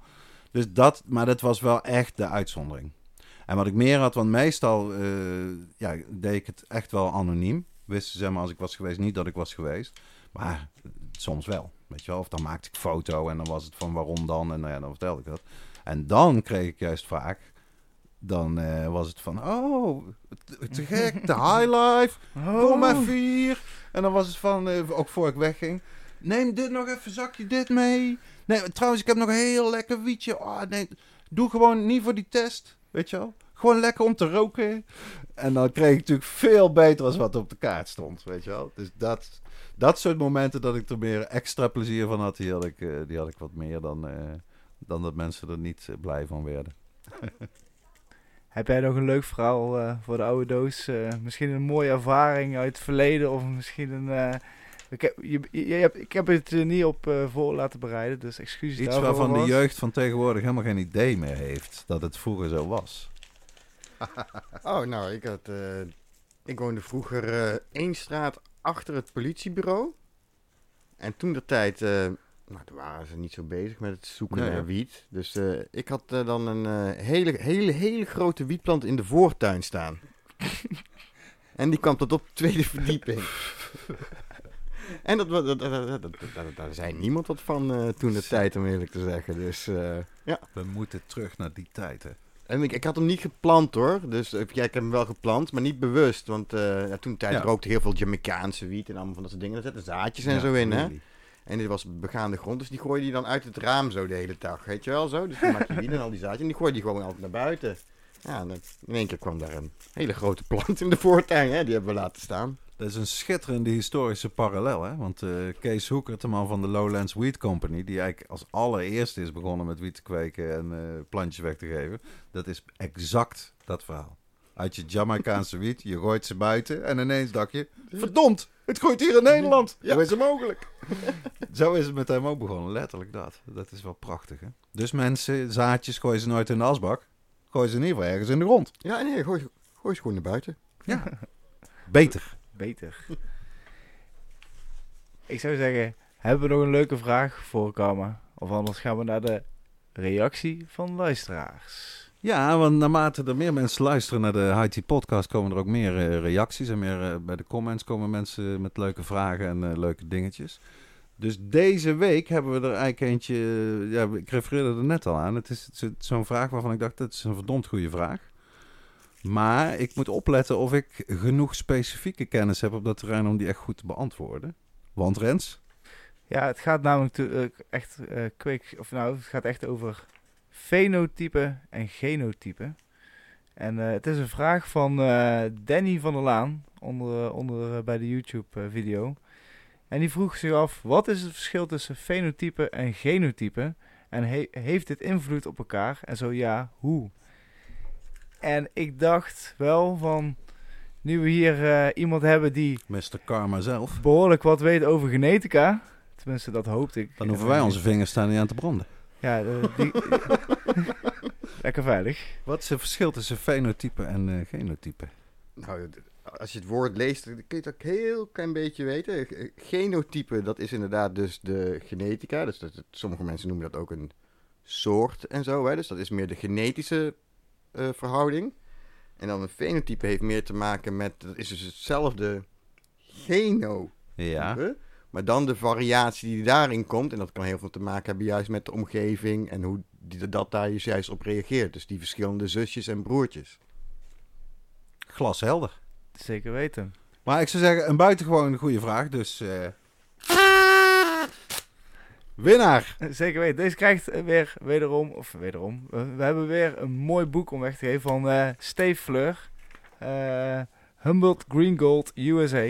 B: Dus dat, maar dat was wel echt de uitzondering. En wat ik meer had, want meestal eh, ja, deed ik het echt wel anoniem. Wisten ze maar als ik was geweest niet dat ik was geweest. Maar soms wel, weet je wel. Of dan maakte ik foto en dan was het van waarom dan. En nou ja, dan vertelde ik dat. En dan kreeg ik juist vaak, dan eh, was het van, oh, te- gek, de highlife. Kom
C: Oh.
B: even hier. En dan was het van, eh, ook voor ik wegging. Neem dit nog even, zakje dit mee. Nee, trouwens, ik heb nog een heel lekker wietje. Oh, nee, doe gewoon niet voor die test, weet je wel. Gewoon lekker om te roken. En dan kreeg ik natuurlijk veel beter als wat op de kaart stond, weet je wel. Dus dat, dat soort momenten dat ik er meer extra plezier van had, die had ik, eh, die had ik wat meer dan, dan dat mensen er niet blij van werden.
C: Heb jij nog een leuk verhaal eh, voor de oude doos? Eh, misschien een mooie ervaring uit het verleden of misschien een... eh, ik, heb, je, je hebt, ik heb het er niet op eh, voor laten bereiden, dus excuses
B: Iets
C: daarvoor.
B: waarvan de jeugd van tegenwoordig helemaal geen idee meer heeft dat het vroeger zo was.
D: Oh, nou, ik had... eh, ik woonde vroeger eh één straat achter het politiebureau. En toen de tijd... nou, toen waren ze niet zo bezig met het zoeken
B: Nee,
D: naar wiet. Dus eh, ik had eh, dan een eh, hele, hele, hele grote wietplant in de voortuin staan. en die kwam tot op de tweede verdieping. en dat, daar zei niemand wat van toen de tijd, om eerlijk te zeggen. Dus ja.
B: We moeten terug naar die tijd, hè.
D: En ik, ik had hem niet geplant hoor. Dus ja, ik heb hem wel geplant, maar niet bewust. Want ja, toen de tijd
B: Ja.
D: rookte heel veel Jamaicaanse wiet en allemaal van dat soort dingen. Daar zetten zaadjes en
B: Ja,
D: zo in, hè. En dit was begaande grond, dus die gooide je dan uit het raam zo de hele dag. Weet je wel zo? Dus dan maak je wiet en al die zaadjes en die gooide je gewoon altijd naar buiten. Ja, en in één keer kwam daar een hele grote plant in de voortuin, hè. Die hebben we laten staan.
B: Dat is een schitterende historische parallel, hè? Want eh, Kees Hoeker, de man van de Lowlands Weed Company, die eigenlijk als allereerste is begonnen met wiet te kweken en eh, plantjes weg te geven, dat is exact dat verhaal. Uit je Jamaicaanse wiet, je gooit ze buiten en ineens dacht je, verdomd, het groeit hier in Nederland.
D: Ja.
B: Hoe is het mogelijk? Zo is het met hem ook begonnen, letterlijk dat. Dat is wel prachtig, hè? Dus mensen, zaadjes gooien ze nooit in de asbak, gooien ze in ieder geval ergens in de grond.
D: Ja, nee, gooi, gooi ze gewoon naar buiten.
B: Ja, beter.
C: Beter. ik zou zeggen, hebben we nog een leuke vraag voor Karma? Of anders gaan we naar de reactie van luisteraars.
B: Ja, want naarmate er meer mensen luisteren naar de IT podcast, komen er ook meer eh, reacties en meer eh, bij de comments komen mensen met leuke vragen en eh, leuke dingetjes. Dus deze week hebben we er eigenlijk eentje, ja, ik refereerde er net al aan. Het is, zo'n vraag waarvan ik dacht, dat is een verdomd goede vraag. Maar ik moet opletten of ik genoeg specifieke kennis heb op dat terrein om die echt goed te beantwoorden. Want Rens,
C: Ja, het gaat namelijk echt kweek, of nou, het gaat echt over fenotype en genotype. En eh, het is een vraag van eh, Danny van der Laan onder, onder eh, bij de YouTube eh, video. En die vroeg zich af, wat is het verschil tussen fenotype en genotype? En he- heeft dit invloed op elkaar? En zo ja, hoe? En ik dacht wel van, nu we hier iemand hebben die
B: Mr. Karma zelf,
C: behoorlijk wat weet over genetica. Tenminste, dat hoopte ik.
B: dan hoeven wij onze vingers staan niet aan te branden.
C: Ja, eh, die... Lekker veilig.
B: Wat is het verschil tussen fenotype en eh, genotype?
D: Nou, als je het woord leest, dan kun je het ook heel klein beetje weten. G- Genotype, dat is inderdaad dus de genetica. Dus dat, sommige mensen noemen dat ook een soort en zo. Hè? Dus dat is meer de genetische eh, verhouding. En dan een fenotype heeft meer te maken met, dat is dus hetzelfde genotype.
B: Ja.
D: Maar dan de variatie die daarin komt. En dat kan heel veel te maken hebben juist met de omgeving en hoe die, dat daar juist op reageert. Dus die verschillende zusjes en broertjes.
B: Glashelder.
C: Zeker weten.
B: Maar ik zou zeggen, een buitengewoon goede vraag. Dus. eh, Winnaar!
C: Zeker weten. Deze krijgt weer wederom, of wederom, we, we hebben weer een mooi boek om weg te geven van eh Steve Fleur. Eh Humboldt Green Gold USA.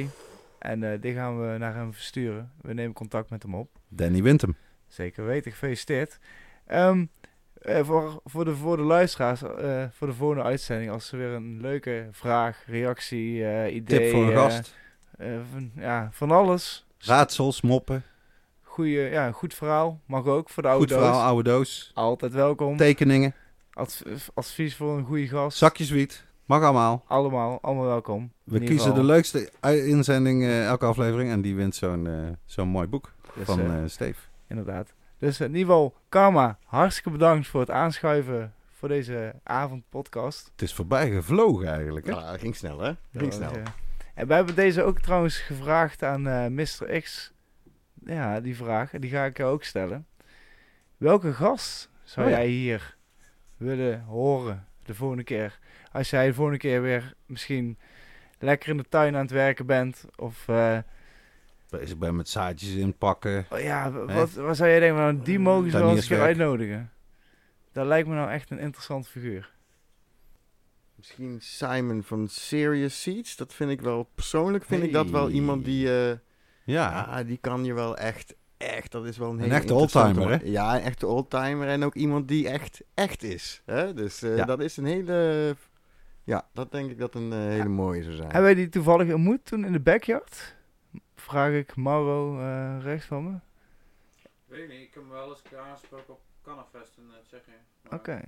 C: En eh, die gaan we naar hem versturen. We nemen contact met hem op.
B: Danny wint hem.
C: Zeker weten, gefeliciteerd. Ehm, eh, voor, voor, de, voor de luisteraars, eh, voor de volgende uitzending, als ze weer een leuke vraag, reactie, idee...
B: Tip voor een gast.
C: van, ja, van alles.
B: Raadsels, moppen.
C: Goeie, ja, goed verhaal, mag ook voor de oude
B: Goed verhaal,
C: doos.
B: oude doos.
C: Altijd welkom.
B: Tekeningen.
C: Adv- advies voor een goede gast.
B: Zakjes wiet. Mag allemaal.
C: Allemaal, allemaal welkom.
B: We kiezen de leukste inzending eh, elke aflevering. En die wint zo'n eh, zo'n mooi boek
C: dus,
B: van
C: eh,
B: eh Steve.
C: inderdaad. Dus in ieder geval, Karma, hartstikke bedankt voor het aanschuiven voor deze avondpodcast.
B: Het is voorbij gevlogen eigenlijk. Hè?
D: Ja, dat ging snel, hè? Dat ging
C: Ja,
D: snel.
C: en we hebben deze ook trouwens gevraagd aan eh Mr. X. Ja, die vraag, die ga ik jou ook stellen. Welke gast zou
B: Oh ja.
C: jij hier willen horen de volgende keer? Als jij de volgende keer weer misschien lekker in de tuin aan het werken bent. Of eh,
B: Bezig ben met zaadjes inpakken.
C: oh ja, wat, wat zou jij denken? Nou, die mogen ze wel eens een keer
B: Tuinierswerk.
C: uitnodigen. Dat lijkt me nou echt een interessant figuur.
D: Misschien Simon van Serious Seeds. Dat vind ik wel, persoonlijk vind ik dat wel iemand die, eh,
B: Ja.
D: ja, die kan je wel echt, echt, dat is wel een
B: Een
D: hele
B: echte oldtimer,
D: man. Ja, een echte oldtimer en ook iemand die echt, echt is. Hè? Dus eh,
B: Ja.
D: dat is een hele, ja, dat denk ik dat een eh, hele mooie zou zijn.
C: Hebben wij die toevallig ontmoet toen in de backyard? Vraag ik Mauro eh, rechts van me.
E: Weet ik niet, ik heb hem wel eens een aangesproken op Cannafest in uh, Tsjechië. Maar-
C: Oké.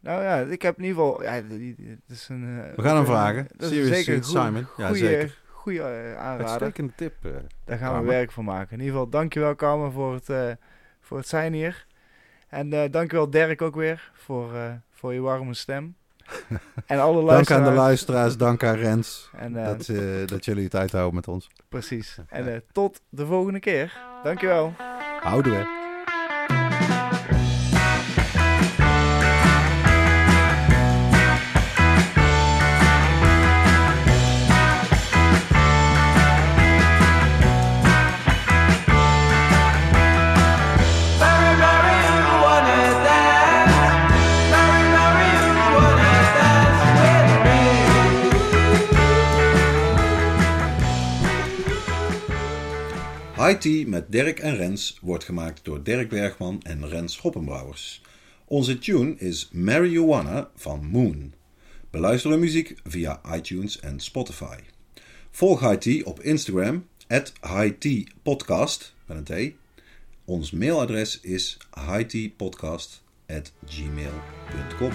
C: Nou ja, ik heb in ieder geval... Ja, het is een, eh,
B: We gaan hem
C: een-
B: vragen.
C: Dat is
B: Serious
C: zeker een
B: Seed,
C: goeie-
B: Simon. Ja,
C: goeie-
B: zeker.
C: Goeie eh, aanrader.
B: Uitstekende tip. eh.
C: Daar gaan we werk van maken. In ieder geval, dankjewel Carmen voor het, eh, voor het zijn hier. En eh dankjewel Dirk ook weer voor, eh, voor je warme stem. en alle
B: Dank
C: luisteraars.
B: aan de luisteraars, dank aan Rens.
C: En, eh,
B: dat, eh, dat jullie het uithouden met ons.
C: Precies. En eh, tot de volgende keer. Dankjewel.
B: Houden we.
F: Tea met Dirk en Rens wordt gemaakt door Dirk Bergman en Rens Hoppenbrouwers. Onze tune is Marijuana van Moon. Beluister de muziek via iTunes en Spotify. Volg Tea op Instagram, at High Tea Podcast, met een. Ons mailadres is gmail.com.